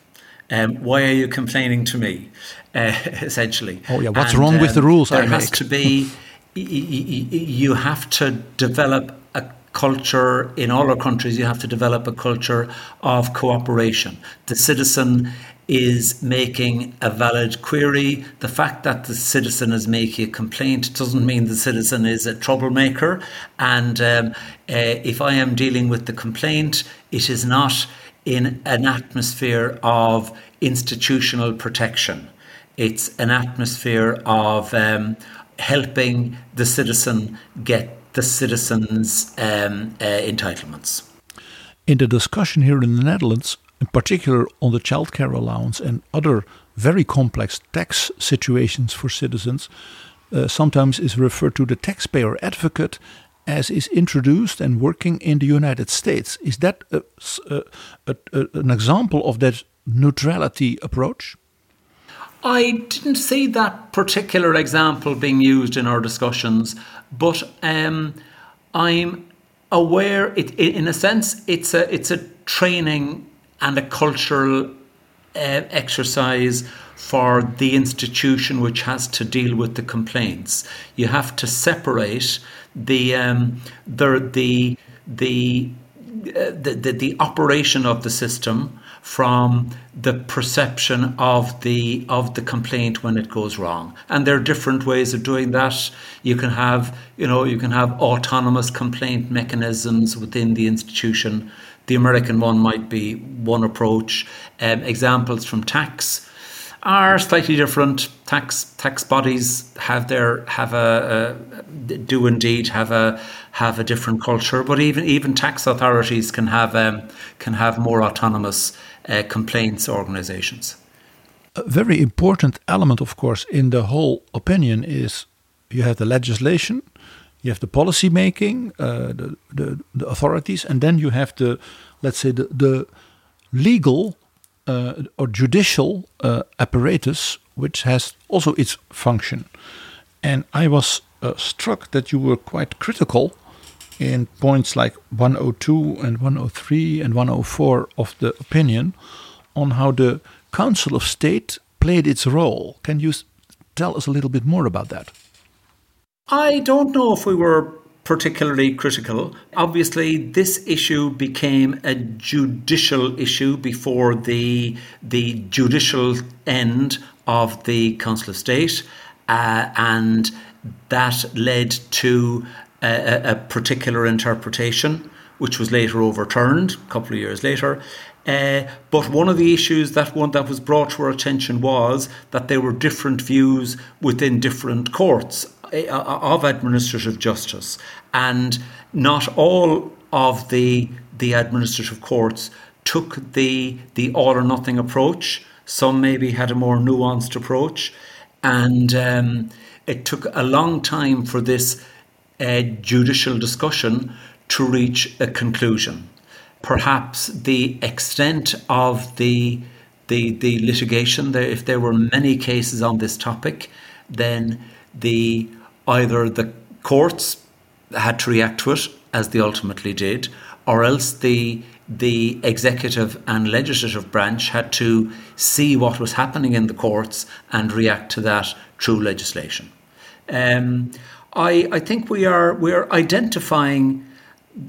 Um, why are you complaining to me? Uh, essentially. Oh yeah, what's and, wrong um, with the um, rules there I has make? to be. you have to develop a culture in all our countries. You have to develop a culture of cooperation. The citizen is making a valid query. The fact that the citizen is making a complaint doesn't mean the citizen is a troublemaker. And um, uh, if I am dealing with the complaint, it is not in an atmosphere of institutional protection. It's an atmosphere of um, helping the citizen get the citizen's um, uh, entitlements. In the discussion here in the Netherlands, in particular on the childcare allowance and other very complex tax situations for citizens, uh, sometimes is referred to the taxpayer advocate as is introduced and working in the United States. Is that a, a, a, an example of that neutrality approach? I didn't see that particular example being used in our discussions, but um, I'm aware. It, in a sense, it's a it's a training and a cultural uh, exercise for the institution which has to deal with the complaints. You have to separate the um, the the the, uh, the, the the operation of the system from the perception of the of the complaint when it goes wrong and there are different ways of doing that you can have you know you can have autonomous complaint mechanisms within the institution the american one might be one approach um, examples from tax are slightly different. Tax tax bodies have their have a, a do indeed have a have a different culture, but even even tax authorities can have um, can have more autonomous uh, complaints organisations. A very important element, of course, in the whole opinion is you have the legislation, you have the policy making, uh, the, the the authorities, and then you have the let's say the the legal uh, or judicial uh, apparatus, which has also its function. And I was uh, struck that you were quite critical in points like 102 and 103 and 104 of the opinion on how the Council of State played its role. Can you tell us a little bit more about that? I don't know if we were particularly critical. Obviously, this issue became a judicial issue before the the judicial end of the Council of State, uh, and that led to a, a, particular interpretation, which was later overturned a couple of years later. Uh, but one of the issues that one that was brought to our attention was that there were different views within different courts of administrative justice, and not all of the the administrative courts took the the all or nothing approach. Some maybe had a more nuanced approach, and um, it took a long time for this uh, judicial discussion to reach a conclusion. Perhaps the extent of the the, the litigation, if there were many cases on this topic, then the either the courts had to react to it as they ultimately did, or else the the executive and legislative branch had to see what was happening in the courts and react to that through legislation. Um, I, I think we are we are identifying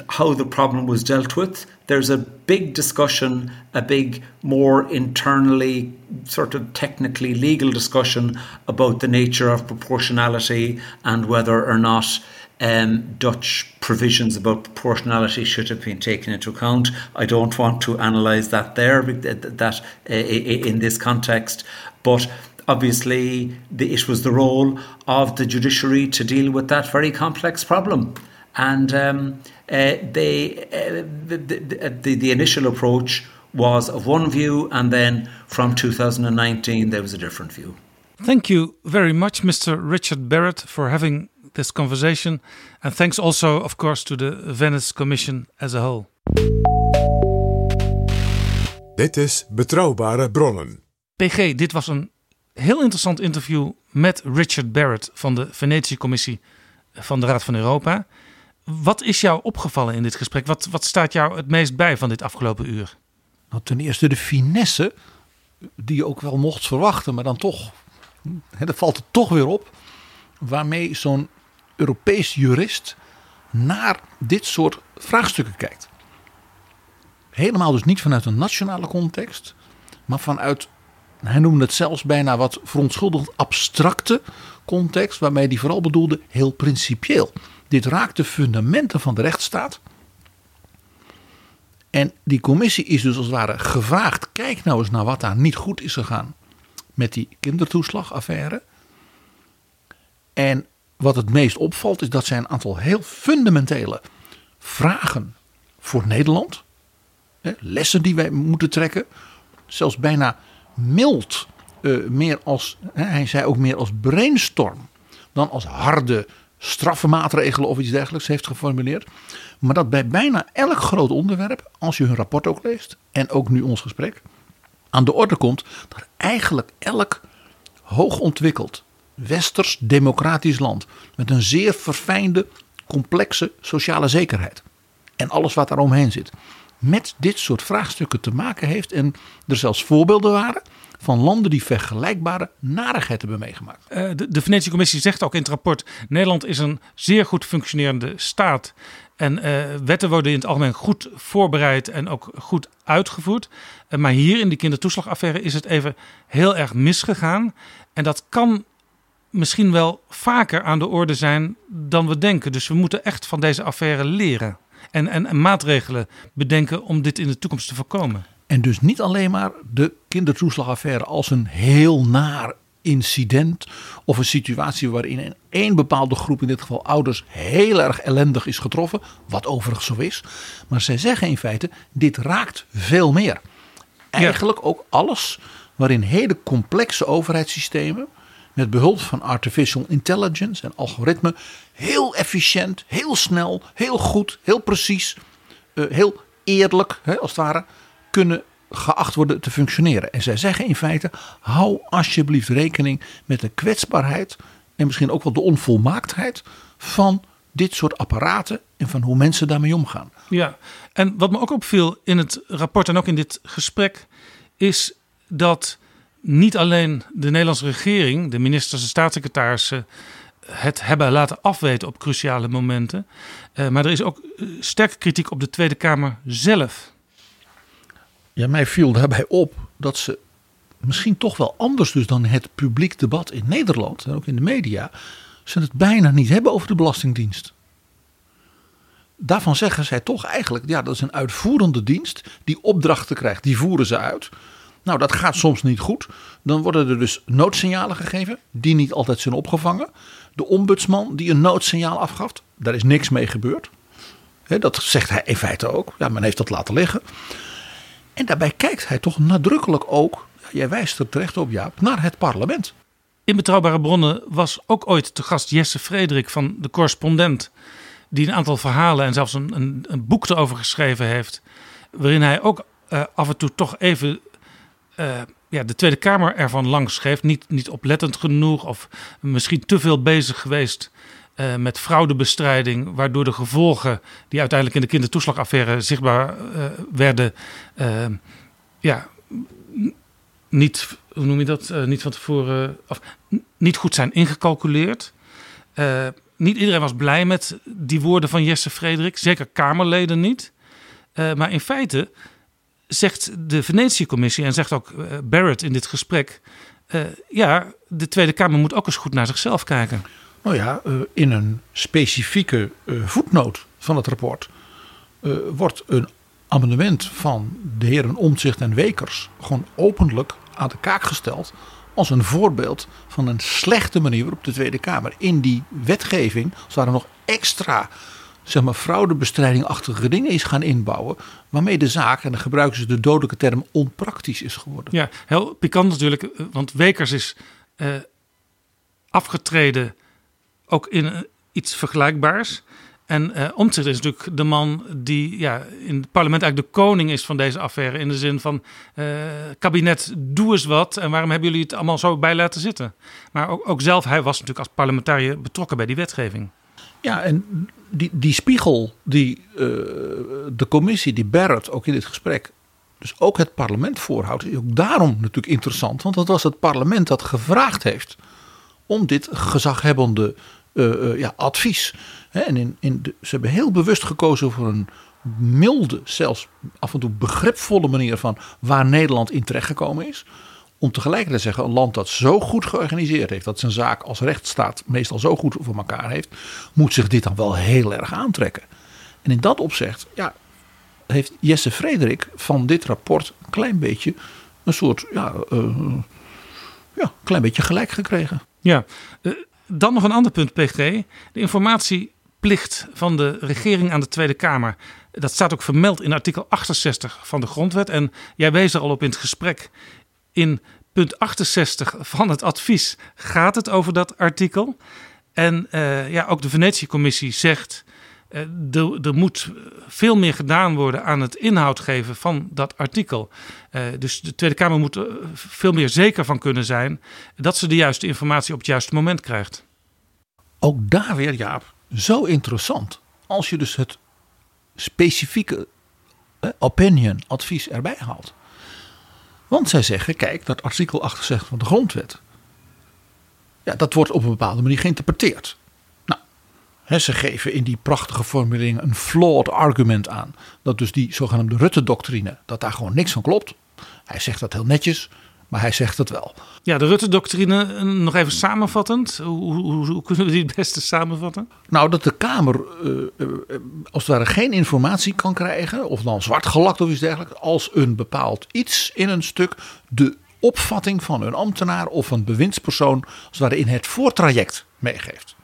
how the problem was dealt with. There's a big discussion, a big, more internally, sort of technically legal discussion about the nature of proportionality and whether or not um, Dutch provisions about proportionality should have been taken into account. I don't want to analyse that there, that uh, in this context, but obviously the, it was the role of the judiciary to deal with that very complex problem. And um, uh, they, uh, the, the, the, initial approach was of one view, and then from 2019 there was a different view. Thank you very much, Mr. Richard Barrett, for having this conversation. And thanks also, of course, to the Venice Commission as a whole. Dit is Betrouwbare Bronnen. PG, dit was een heel interessant interview met Richard Barrett van de Venetië-commissie van de Raad van Europa. Wat is jou opgevallen in dit gesprek? Wat, wat staat jou het meest bij van dit afgelopen uur? Nou, ten eerste de finesse, die je ook wel mocht verwachten, maar dan toch, hè, dat valt er toch weer op, waarmee zo'n Europees jurist naar dit soort vraagstukken kijkt. Helemaal dus niet vanuit een nationale context, maar vanuit, hij noemde het zelfs bijna wat verontschuldigend abstracte context, waarmee hij vooral bedoelde heel principieel. Dit raakt de fundamenten van de rechtsstaat. En die commissie is dus als het ware gevraagd: kijk nou eens naar wat daar niet goed is gegaan met die kindertoeslagaffaire. En wat het meest opvalt is dat zij een aantal heel fundamentele vragen voor Nederland, lessen die wij moeten trekken, zelfs bijna mild, eh, meer als, hij zei ook meer als brainstorm dan als harde strafmaatregelen of iets dergelijks heeft geformuleerd. Maar dat bij bijna elk groot onderwerp, als je hun rapport ook leest en ook nu ons gesprek, aan de orde komt dat eigenlijk elk hoogontwikkeld westers democratisch land met een zeer verfijnde, complexe sociale zekerheid en alles wat daaromheen zit, met dit soort vraagstukken te maken heeft en er zelfs voorbeelden waren van landen die vergelijkbare narigheid hebben meegemaakt. Uh, de, de Venetië-commissie zegt ook in het rapport: Nederland is een zeer goed functionerende staat. En uh, wetten worden in het algemeen goed voorbereid en ook goed uitgevoerd. Uh, maar hier in die kindertoeslagaffaire is het even heel erg misgegaan. En dat kan misschien wel vaker aan de orde zijn dan we denken. Dus we moeten echt van deze affaire leren. En, en, en maatregelen bedenken om dit in de toekomst te voorkomen. En dus niet alleen maar de kindertoeslagaffaire als een heel naar incident of een situatie waarin een één bepaalde groep, in dit geval ouders, heel erg ellendig is getroffen, wat overigens zo is. Maar zij zeggen in feite, dit raakt veel meer. Eigenlijk ook alles waarin hele complexe overheidssystemen met behulp van artificial intelligence en algoritme heel efficiënt, heel snel, heel goed, heel precies, uh, heel eerlijk, als het ware, kunnen geacht worden te functioneren. En zij zeggen in feite: hou alsjeblieft rekening met de kwetsbaarheid en misschien ook wel de onvolmaaktheid van dit soort apparaten en van hoe mensen daarmee omgaan. Ja, en wat me ook opviel in het rapport en ook in dit gesprek is dat niet alleen de Nederlandse regering, de ministers en staatssecretarissen het hebben laten afweten op cruciale momenten, eh, maar er is ook eh, sterke kritiek op de Tweede Kamer zelf. Ja, mij viel daarbij op dat ze misschien toch wel anders dus dan het publiek debat in Nederland en ook in de media, ze het bijna niet hebben over de Belastingdienst. Daarvan zeggen zij toch eigenlijk, ja, dat is een uitvoerende dienst die opdrachten krijgt, die voeren ze uit. Nou, dat gaat soms niet goed. Dan worden er dus noodsignalen gegeven, die niet altijd zijn opgevangen. De ombudsman die een noodsignaal afgaf, daar is niks mee gebeurd. dat zegt hij in feite ook. Ja, men heeft dat laten liggen. En daarbij kijkt hij toch nadrukkelijk ook, jij wijst er terecht op Jaap, naar het parlement. In Betrouwbare Bronnen was ook ooit te gast Jesse Frederik van de correspondent. Die een aantal verhalen en zelfs een, een, een boek erover geschreven heeft. Waarin hij ook uh, af en toe toch even uh, ja, de Tweede Kamer ervan langs geeft. Niet, niet oplettend genoeg of misschien te veel bezig geweest uh, met fraudebestrijding, waardoor de gevolgen die uiteindelijk in de kindertoeslagaffaire zichtbaar uh, werden, uh, ja, niet, hoe noem je dat, niet van tevoren, of niet goed zijn ingecalculeerd. niet iedereen was blij met die woorden van Jesse Frederik, zeker Kamerleden niet. maar in feite zegt de Venetië-commissie en zegt ook Barrett in dit gesprek, ja, de Tweede Kamer moet ook eens goed naar zichzelf kijken. Nou ja, eh, in een specifieke eh, voetnoot van het rapport eh, wordt een amendement van de heren Omtzigt en Wekers gewoon openlijk aan de kaak gesteld als een voorbeeld van een slechte manier waarop de Tweede Kamer in die wetgeving, als er nog extra zeg maar, fraudebestrijdingachtige dingen is gaan inbouwen. Waarmee de zaak, en dan gebruiken ze de dodelijke term, onpraktisch is geworden. Ja, heel pikant natuurlijk, want Wekers is afgetreden ook in eh, iets vergelijkbaars. En uh, Omtzigt is natuurlijk de man die ja, in het parlement eigenlijk de koning is van deze affaire. In de zin van, uh, kabinet, doe eens wat. En waarom hebben jullie het allemaal zo bij laten zitten? Maar ook, ook zelf, hij was natuurlijk als parlementariër betrokken bij die wetgeving. Ja, en die, die spiegel die de commissie, die Barrett, ook in dit gesprek, dus ook het parlement voorhoudt, is ook daarom natuurlijk interessant. Want dat was het parlement dat gevraagd heeft om dit gezaghebbende uh, ja, advies. en in, in ze hebben heel bewust gekozen voor een milde, zelfs af en toe begripvolle manier van waar Nederland in terechtgekomen is. Om tegelijkertijd te zeggen, een land dat zo goed georganiseerd heeft, dat zijn zaak als rechtsstaat meestal zo goed voor elkaar heeft, moet zich dit dan wel heel erg aantrekken. En in dat opzicht, ja, heeft Jesse Frederik van dit rapport een klein beetje een soort, ja, uh, ja, klein beetje gelijk gekregen. Ja, dan nog een ander punt, PG. De informatieplicht van de regering aan de Tweede Kamer. Dat staat ook vermeld in artikel 68 van de Grondwet. En jij wees er al op in het gesprek. In punt 68 van het advies gaat het over dat artikel. En uh, ja, ook de Venetië-commissie zegt. Uh, er, er, moet veel meer gedaan worden aan het inhoud geven van dat artikel. Uh, dus de Tweede Kamer moet er veel meer zeker van kunnen zijn dat ze de juiste informatie op het juiste moment krijgt. Ook daar weer, Jaap, zo interessant. Als je dus het specifieke opinion, advies erbij haalt. Want zij zeggen, kijk, dat artikel 68 van de grondwet. Ja, dat wordt op een bepaalde manier geïnterpreteerd. Ze geven in die prachtige formulering een flawed argument aan. Dat dus die zogenaamde Rutte-doctrine, dat daar gewoon niks van klopt. Hij zegt dat heel netjes. Maar hij zegt het wel. Ja, de Rutte-doctrine, nog even samenvattend. Hoe, hoe, hoe, kunnen we die het beste samenvatten? Nou, dat de Kamer uh, als het ware geen informatie kan krijgen, of dan zwart gelakt of iets dergelijks, als een bepaald iets in een stuk de opvatting van een ambtenaar of een bewindspersoon, als het ware in het voortraject meegeeft.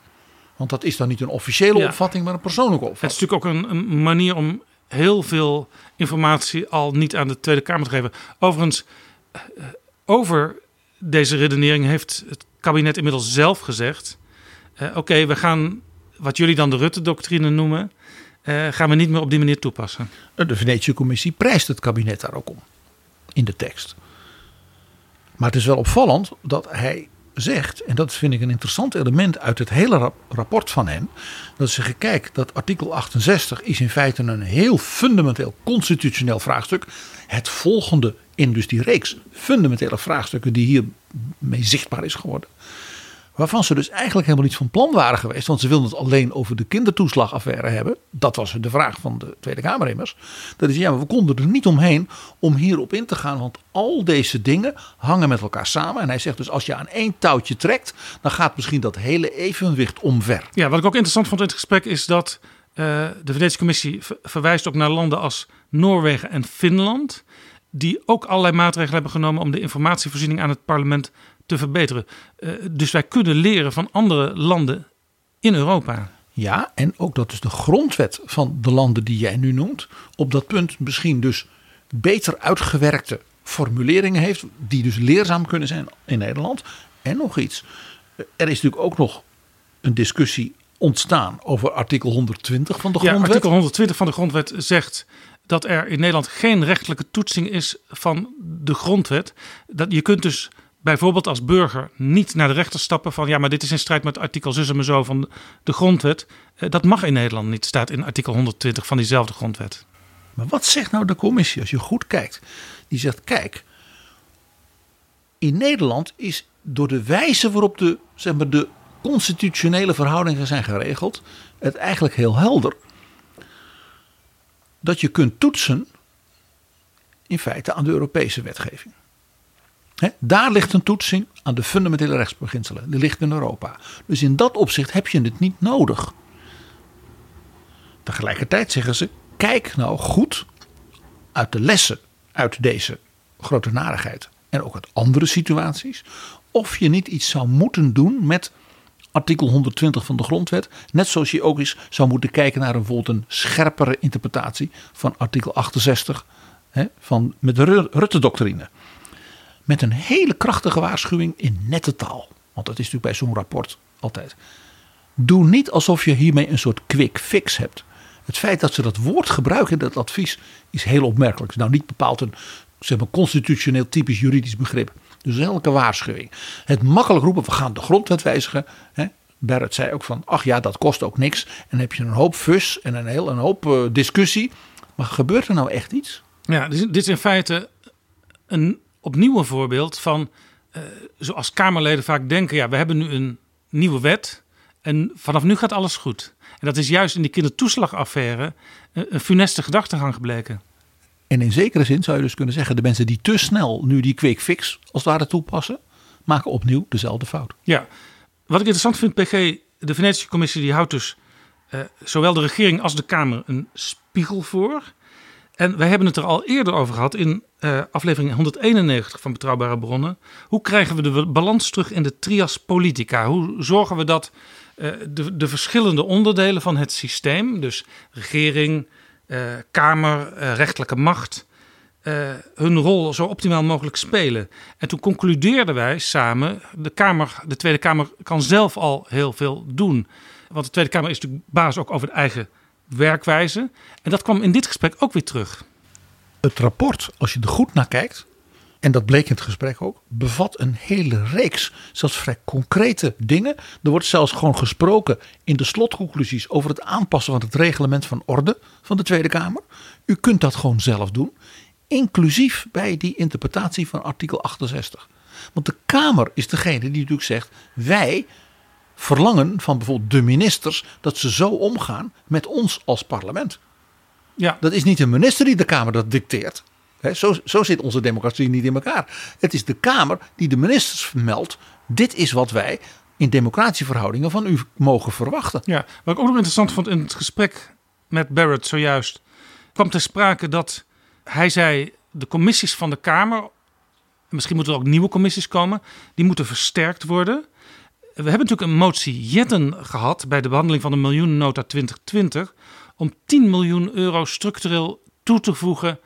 Want dat is dan niet een officiële opvatting, maar een persoonlijke opvatting. Het is natuurlijk ook een, een manier om heel veel informatie al niet aan de Tweede Kamer te geven. Overigens, over deze redenering heeft het kabinet inmiddels zelf gezegd: uh, oké, we gaan wat jullie dan de Rutte-doctrine noemen, uh, gaan we niet meer op die manier toepassen. De Venetië-commissie prijst het kabinet daar ook om in de tekst. Maar het is wel opvallend dat hij zegt, en dat vind ik een interessant element uit het hele rapport van hem, dat ze zeggen, kijk, dat artikel 68 is in feite een heel fundamenteel constitutioneel vraagstuk. Het volgende in dus die reeks fundamentele vraagstukken die hiermee zichtbaar is geworden. Waarvan ze dus eigenlijk helemaal niet van plan waren geweest. Want ze wilden het alleen over de kindertoeslagaffaire hebben. Dat was de vraag van de Tweede Kamer immers. Dat is ja, maar we konden er niet omheen om hierop in te gaan. Want al deze dingen hangen met elkaar samen. En hij zegt dus als je aan één touwtje trekt. Dan gaat misschien dat hele evenwicht omver. Ja, wat ik ook interessant vond in het gesprek is dat uh, de Venetië Commissie verwijst ook naar landen als Noorwegen en Finland die ook allerlei maatregelen hebben genomen om de informatievoorziening aan het parlement te verbeteren. Uh, dus wij kunnen leren van andere landen in Europa. Ja, en ook dat dus de grondwet van de landen die jij nu noemt, op dat punt misschien dus beter uitgewerkte formuleringen heeft, die dus leerzaam kunnen zijn in Nederland. En nog iets, er is natuurlijk ook nog een discussie ontstaan over artikel 120 van de grondwet. Ja, artikel 120 van de grondwet zegt dat er in Nederland geen rechtelijke toetsing is van de grondwet. Dat je kunt dus bijvoorbeeld als burger niet naar de rechter stappen van ja, maar dit is in strijd met artikel zus en zo van de grondwet. Eh, dat mag in Nederland niet, staat in artikel 120 van diezelfde grondwet. Maar wat zegt nou de commissie als je goed kijkt? Die zegt kijk, in Nederland is door de wijze waarop de, zeg maar, de constitutionele verhoudingen zijn geregeld, het eigenlijk heel helder dat je kunt toetsen in feite aan de Europese wetgeving. Daar ligt een toetsing aan de fundamentele rechtsbeginselen. Die ligt in Europa. Dus in dat opzicht heb je het niet nodig. Tegelijkertijd zeggen ze: kijk nou goed uit de lessen uit deze grote narigheid en ook uit andere situaties. Of je niet iets zou moeten doen met artikel 120 van de grondwet. Net zoals je ook eens zou moeten kijken naar een, bijvoorbeeld een scherpere interpretatie van artikel 68 hè, van, met de Rutte-doctrine. Met een hele krachtige waarschuwing in nette taal. Want dat is natuurlijk bij zo'n rapport altijd. Doe niet alsof je hiermee een soort quick fix hebt. Het feit dat ze dat woord gebruiken in dat advies is heel opmerkelijk. nou niet bepaald een zeg maar, constitutioneel typisch juridisch begrip. Dus elke waarschuwing. Het makkelijk roepen, we gaan de grondwet wijzigen. Hè? Zei ook van, ach ja, dat kost ook niks. En dan heb je een hoop fus en een, heel, een hoop uh, discussie. Maar gebeurt er nou echt iets? Ja, dit is in feite een opnieuw een voorbeeld van... Uh, zoals Kamerleden vaak denken, ja, we hebben nu een nieuwe wet... en vanaf nu gaat alles goed. En dat is juist in die kindertoeslagaffaire een, een funeste gedachtegang gebleken. En in zekere zin zou je dus kunnen zeggen: de mensen die te snel nu die quick fix als het ware toepassen, maken opnieuw dezelfde fout. Ja, wat ik interessant vind, PG, de Venetische Commissie die houdt dus uh, zowel de regering als de Kamer een spiegel voor. En wij hebben het er al eerder over gehad in uh, aflevering 191 van Betrouwbare Bronnen. Hoe krijgen we de balans terug in de trias politica? Hoe zorgen we dat uh, de, de verschillende onderdelen van het systeem, dus regering, uh, Kamer, rechterlijke macht, eh, hun rol zo optimaal mogelijk spelen. En toen concludeerden wij samen, de, Kamer, de Tweede Kamer kan zelf al heel veel doen. Want de Tweede Kamer is natuurlijk baas ook over de eigen werkwijze. En dat kwam in dit gesprek ook weer terug. Het rapport, als je er goed naar kijkt, en dat bleek in het gesprek ook, bevat een hele reeks, zelfs vrij concrete dingen. Er wordt zelfs gewoon gesproken in de slotconclusies over het aanpassen van het reglement van orde van de Tweede Kamer. U kunt dat gewoon zelf doen, inclusief bij die interpretatie van artikel 68. Want de Kamer is degene die natuurlijk zegt: wij verlangen van bijvoorbeeld de ministers dat ze zo omgaan met ons als parlement. Ja. Dat is niet de minister die de Kamer dat dicteert. He, zo, zo zit onze democratie niet in elkaar. Het is de Kamer die de ministers vermeldt. Dit is wat wij in democratische verhoudingen van u mogen verwachten. Ja, wat ik ook nog interessant vond in het gesprek met Barrett zojuist, kwam ter sprake dat hij zei: de commissies van de Kamer, misschien moeten er ook nieuwe commissies komen, die moeten versterkt worden. We hebben natuurlijk een motie Jetten gehad bij de behandeling van de miljoenennota 2020 om 10 miljoen euro structureel toe te voegen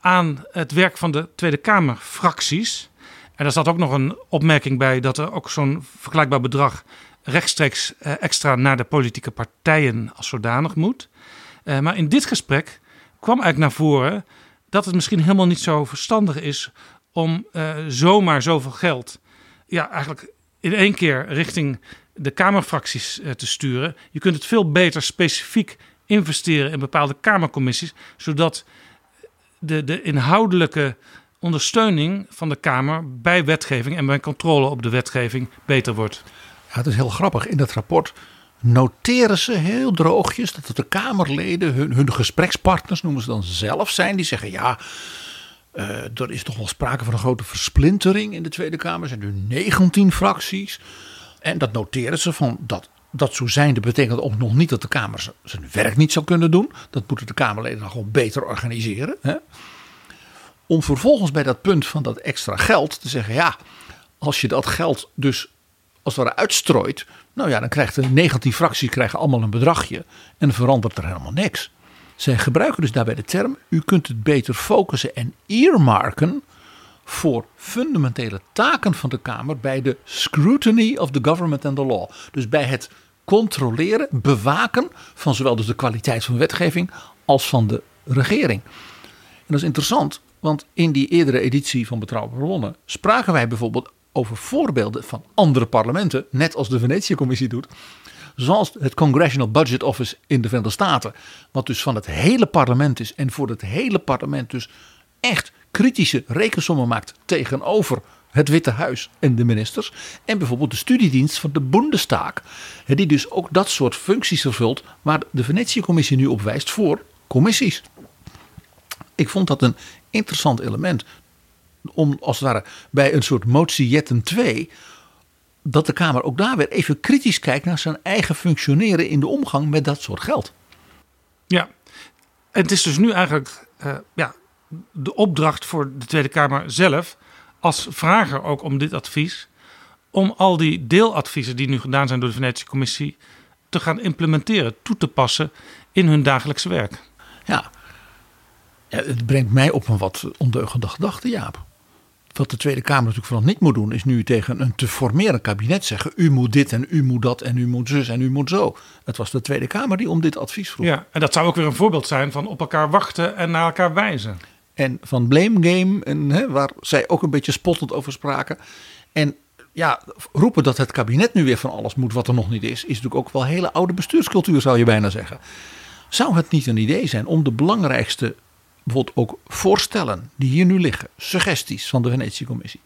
aan het werk van de Tweede Kamerfracties. En daar zat ook nog een opmerking bij dat er ook zo'n vergelijkbaar bedrag rechtstreeks eh, extra naar de politieke partijen als zodanig moet. Eh, maar in dit gesprek kwam eigenlijk naar voren dat het misschien helemaal niet zo verstandig is om uh, zomaar zoveel geld ja, eigenlijk in één keer richting de Kamerfracties te sturen. Je kunt het veel beter specifiek investeren in bepaalde Kamercommissies, zodat de, de inhoudelijke ondersteuning van de Kamer bij wetgeving en bij controle op de wetgeving beter wordt. Ja, het is heel grappig. In dat rapport noteren ze heel droogjes dat de Kamerleden, hun, hun gesprekspartners noemen ze dan zelf zijn, die zeggen ja. Uh, er is toch wel sprake van een grote versplintering in de Tweede Kamer. Er zijn nu 19 fracties. En dat noteren ze van dat dat zo zijnde betekent ook nog niet dat de Kamer zijn werk niet zou kunnen doen. Dat moeten de Kamerleden dan gewoon beter organiseren. Hè? Om vervolgens bij dat punt van dat extra geld te zeggen: ja, als je dat geld dus als het ware uitstrooit. Nou ja, dan krijgt de 19 fracties krijgen allemaal een bedragje. En verandert er helemaal niks. Zij gebruiken dus daarbij de term: u kunt het beter focussen en earmarken voor fundamentele taken van de Kamer bij de scrutiny of the government and the law. Dus bij het controleren, bewaken van zowel dus de kwaliteit van wetgeving als van de regering. En dat is interessant, want in die eerdere editie van Betrouwbare Bronnen spraken wij bijvoorbeeld over voorbeelden van andere parlementen, net als de Venetië-commissie doet. Zoals het Congressional Budget Office in de Verenigde Staten, wat dus van het hele parlement is en voor het hele parlement dus echt kritische rekensommen maakt tegenover het Witte Huis en de ministers. En bijvoorbeeld de studiedienst van de Bundestag, die dus ook dat soort functies vervult waar de Venetië-commissie nu op wijst voor commissies. Ik vond dat een interessant element om als het ware bij een soort motie Jetten 2 dat de Kamer ook daar weer even kritisch kijkt naar zijn eigen functioneren in de omgang met dat soort geld. Ja, en het is dus nu eigenlijk uh, ja, de opdracht voor de Tweede Kamer zelf, als vrager ook om dit advies, om al die deeladviezen die nu gedaan zijn door de Venetische Commissie te gaan implementeren, toe te passen in hun dagelijkse werk. Ja, ja het brengt mij op een wat ondeugende gedachte, Jaap. Wat de Tweede Kamer natuurlijk vooral niet moet doen, is nu tegen een te formeren kabinet zeggen: u moet dit en u moet dat en u moet zus en u moet zo. Het was de Tweede Kamer die om dit advies vroeg. Ja, en dat zou ook weer een voorbeeld zijn van op elkaar wachten en naar elkaar wijzen en van Blame Game, en, hè, waar zij ook een beetje spottend over spraken. En ja, roepen dat het kabinet nu weer van alles moet wat er nog niet is, is natuurlijk ook wel hele oude bestuurscultuur, zou je bijna zeggen. Zou het niet een idee zijn om de belangrijkste, bijvoorbeeld ook voorstellen die hier nu liggen, suggesties van de Venetië-commissie,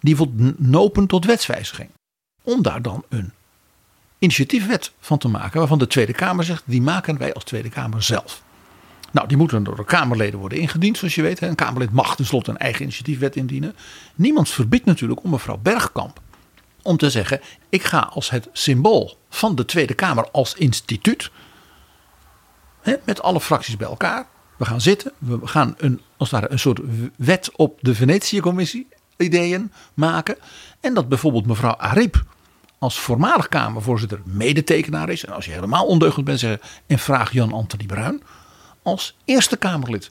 die bijvoorbeeld nopen tot wetswijziging, om daar dan een initiatiefwet van te maken, waarvan de Tweede Kamer zegt, die maken wij als Tweede Kamer zelf. Nou, die moeten door de Kamerleden worden ingediend, zoals je weet. Een Kamerlid mag tenslotte een eigen initiatiefwet indienen. Niemand verbiedt natuurlijk om mevrouw Bergkamp om te zeggen: ik ga als het symbool van de Tweede Kamer als instituut, met alle fracties bij elkaar, we gaan zitten, we gaan een, als het ware een soort wet op de Venetië-commissie ideeën maken. En dat bijvoorbeeld mevrouw Ariep als voormalig Kamervoorzitter medetekenaar is. En als je helemaal ondeugend bent, zeggen en vraag Jan Anthony Bruin als Eerste Kamerlid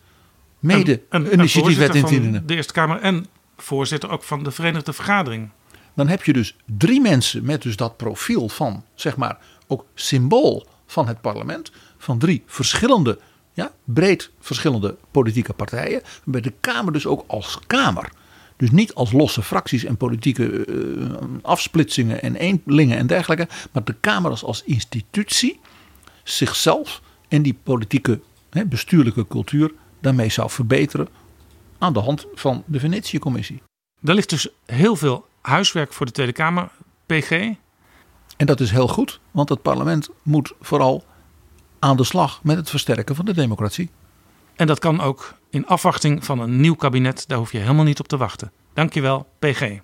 mede Een- initiatiefwet indienen. de Eerste Kamer en voorzitter ook van de Verenigde Vergadering. Dan heb je dus drie mensen met dus dat profiel van, zeg maar, ook symbool van het parlement. Van drie verschillende, ja, breed verschillende politieke partijen. Bij de Kamer dus ook als Kamer. Dus niet als losse fracties en politieke eh, afsplitsingen en eenlingen en dergelijke. Maar de Kamer als, als institutie zichzelf en die politieke hè, bestuurlijke cultuur daarmee zou verbeteren. Aan de hand van de Venetië-commissie. Daar ligt dus heel veel huiswerk voor de Tweede Kamer, PG. En dat is heel goed, want het parlement moet vooral aan de slag met het versterken van de democratie. En dat kan ook in afwachting van een nieuw kabinet. Daar hoef je helemaal niet op te wachten. Dankjewel, PG.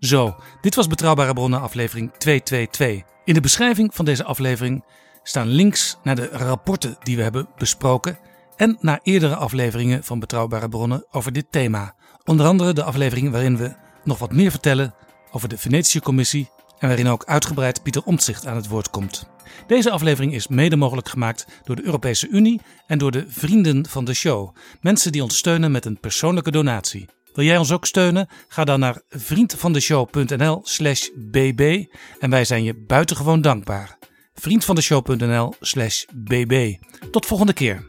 Zo, dit was Betrouwbare Bronnen aflevering 222. In de beschrijving van deze aflevering staan links naar de rapporten die we hebben besproken en naar eerdere afleveringen van Betrouwbare Bronnen over dit thema. Onder andere de aflevering waarin we nog wat meer vertellen over de Venetië-commissie en waarin ook uitgebreid Pieter Omtzigt aan het woord komt. Deze aflevering is mede mogelijk gemaakt door de Europese Unie en door de vrienden van de show. Mensen die ons steunen met een persoonlijke donatie. Wil jij ons ook steunen? Ga dan naar vriendvandeshow.nl slash bb en wij zijn je buitengewoon dankbaar. vriendvandeshow.nl slash bb. Tot volgende keer.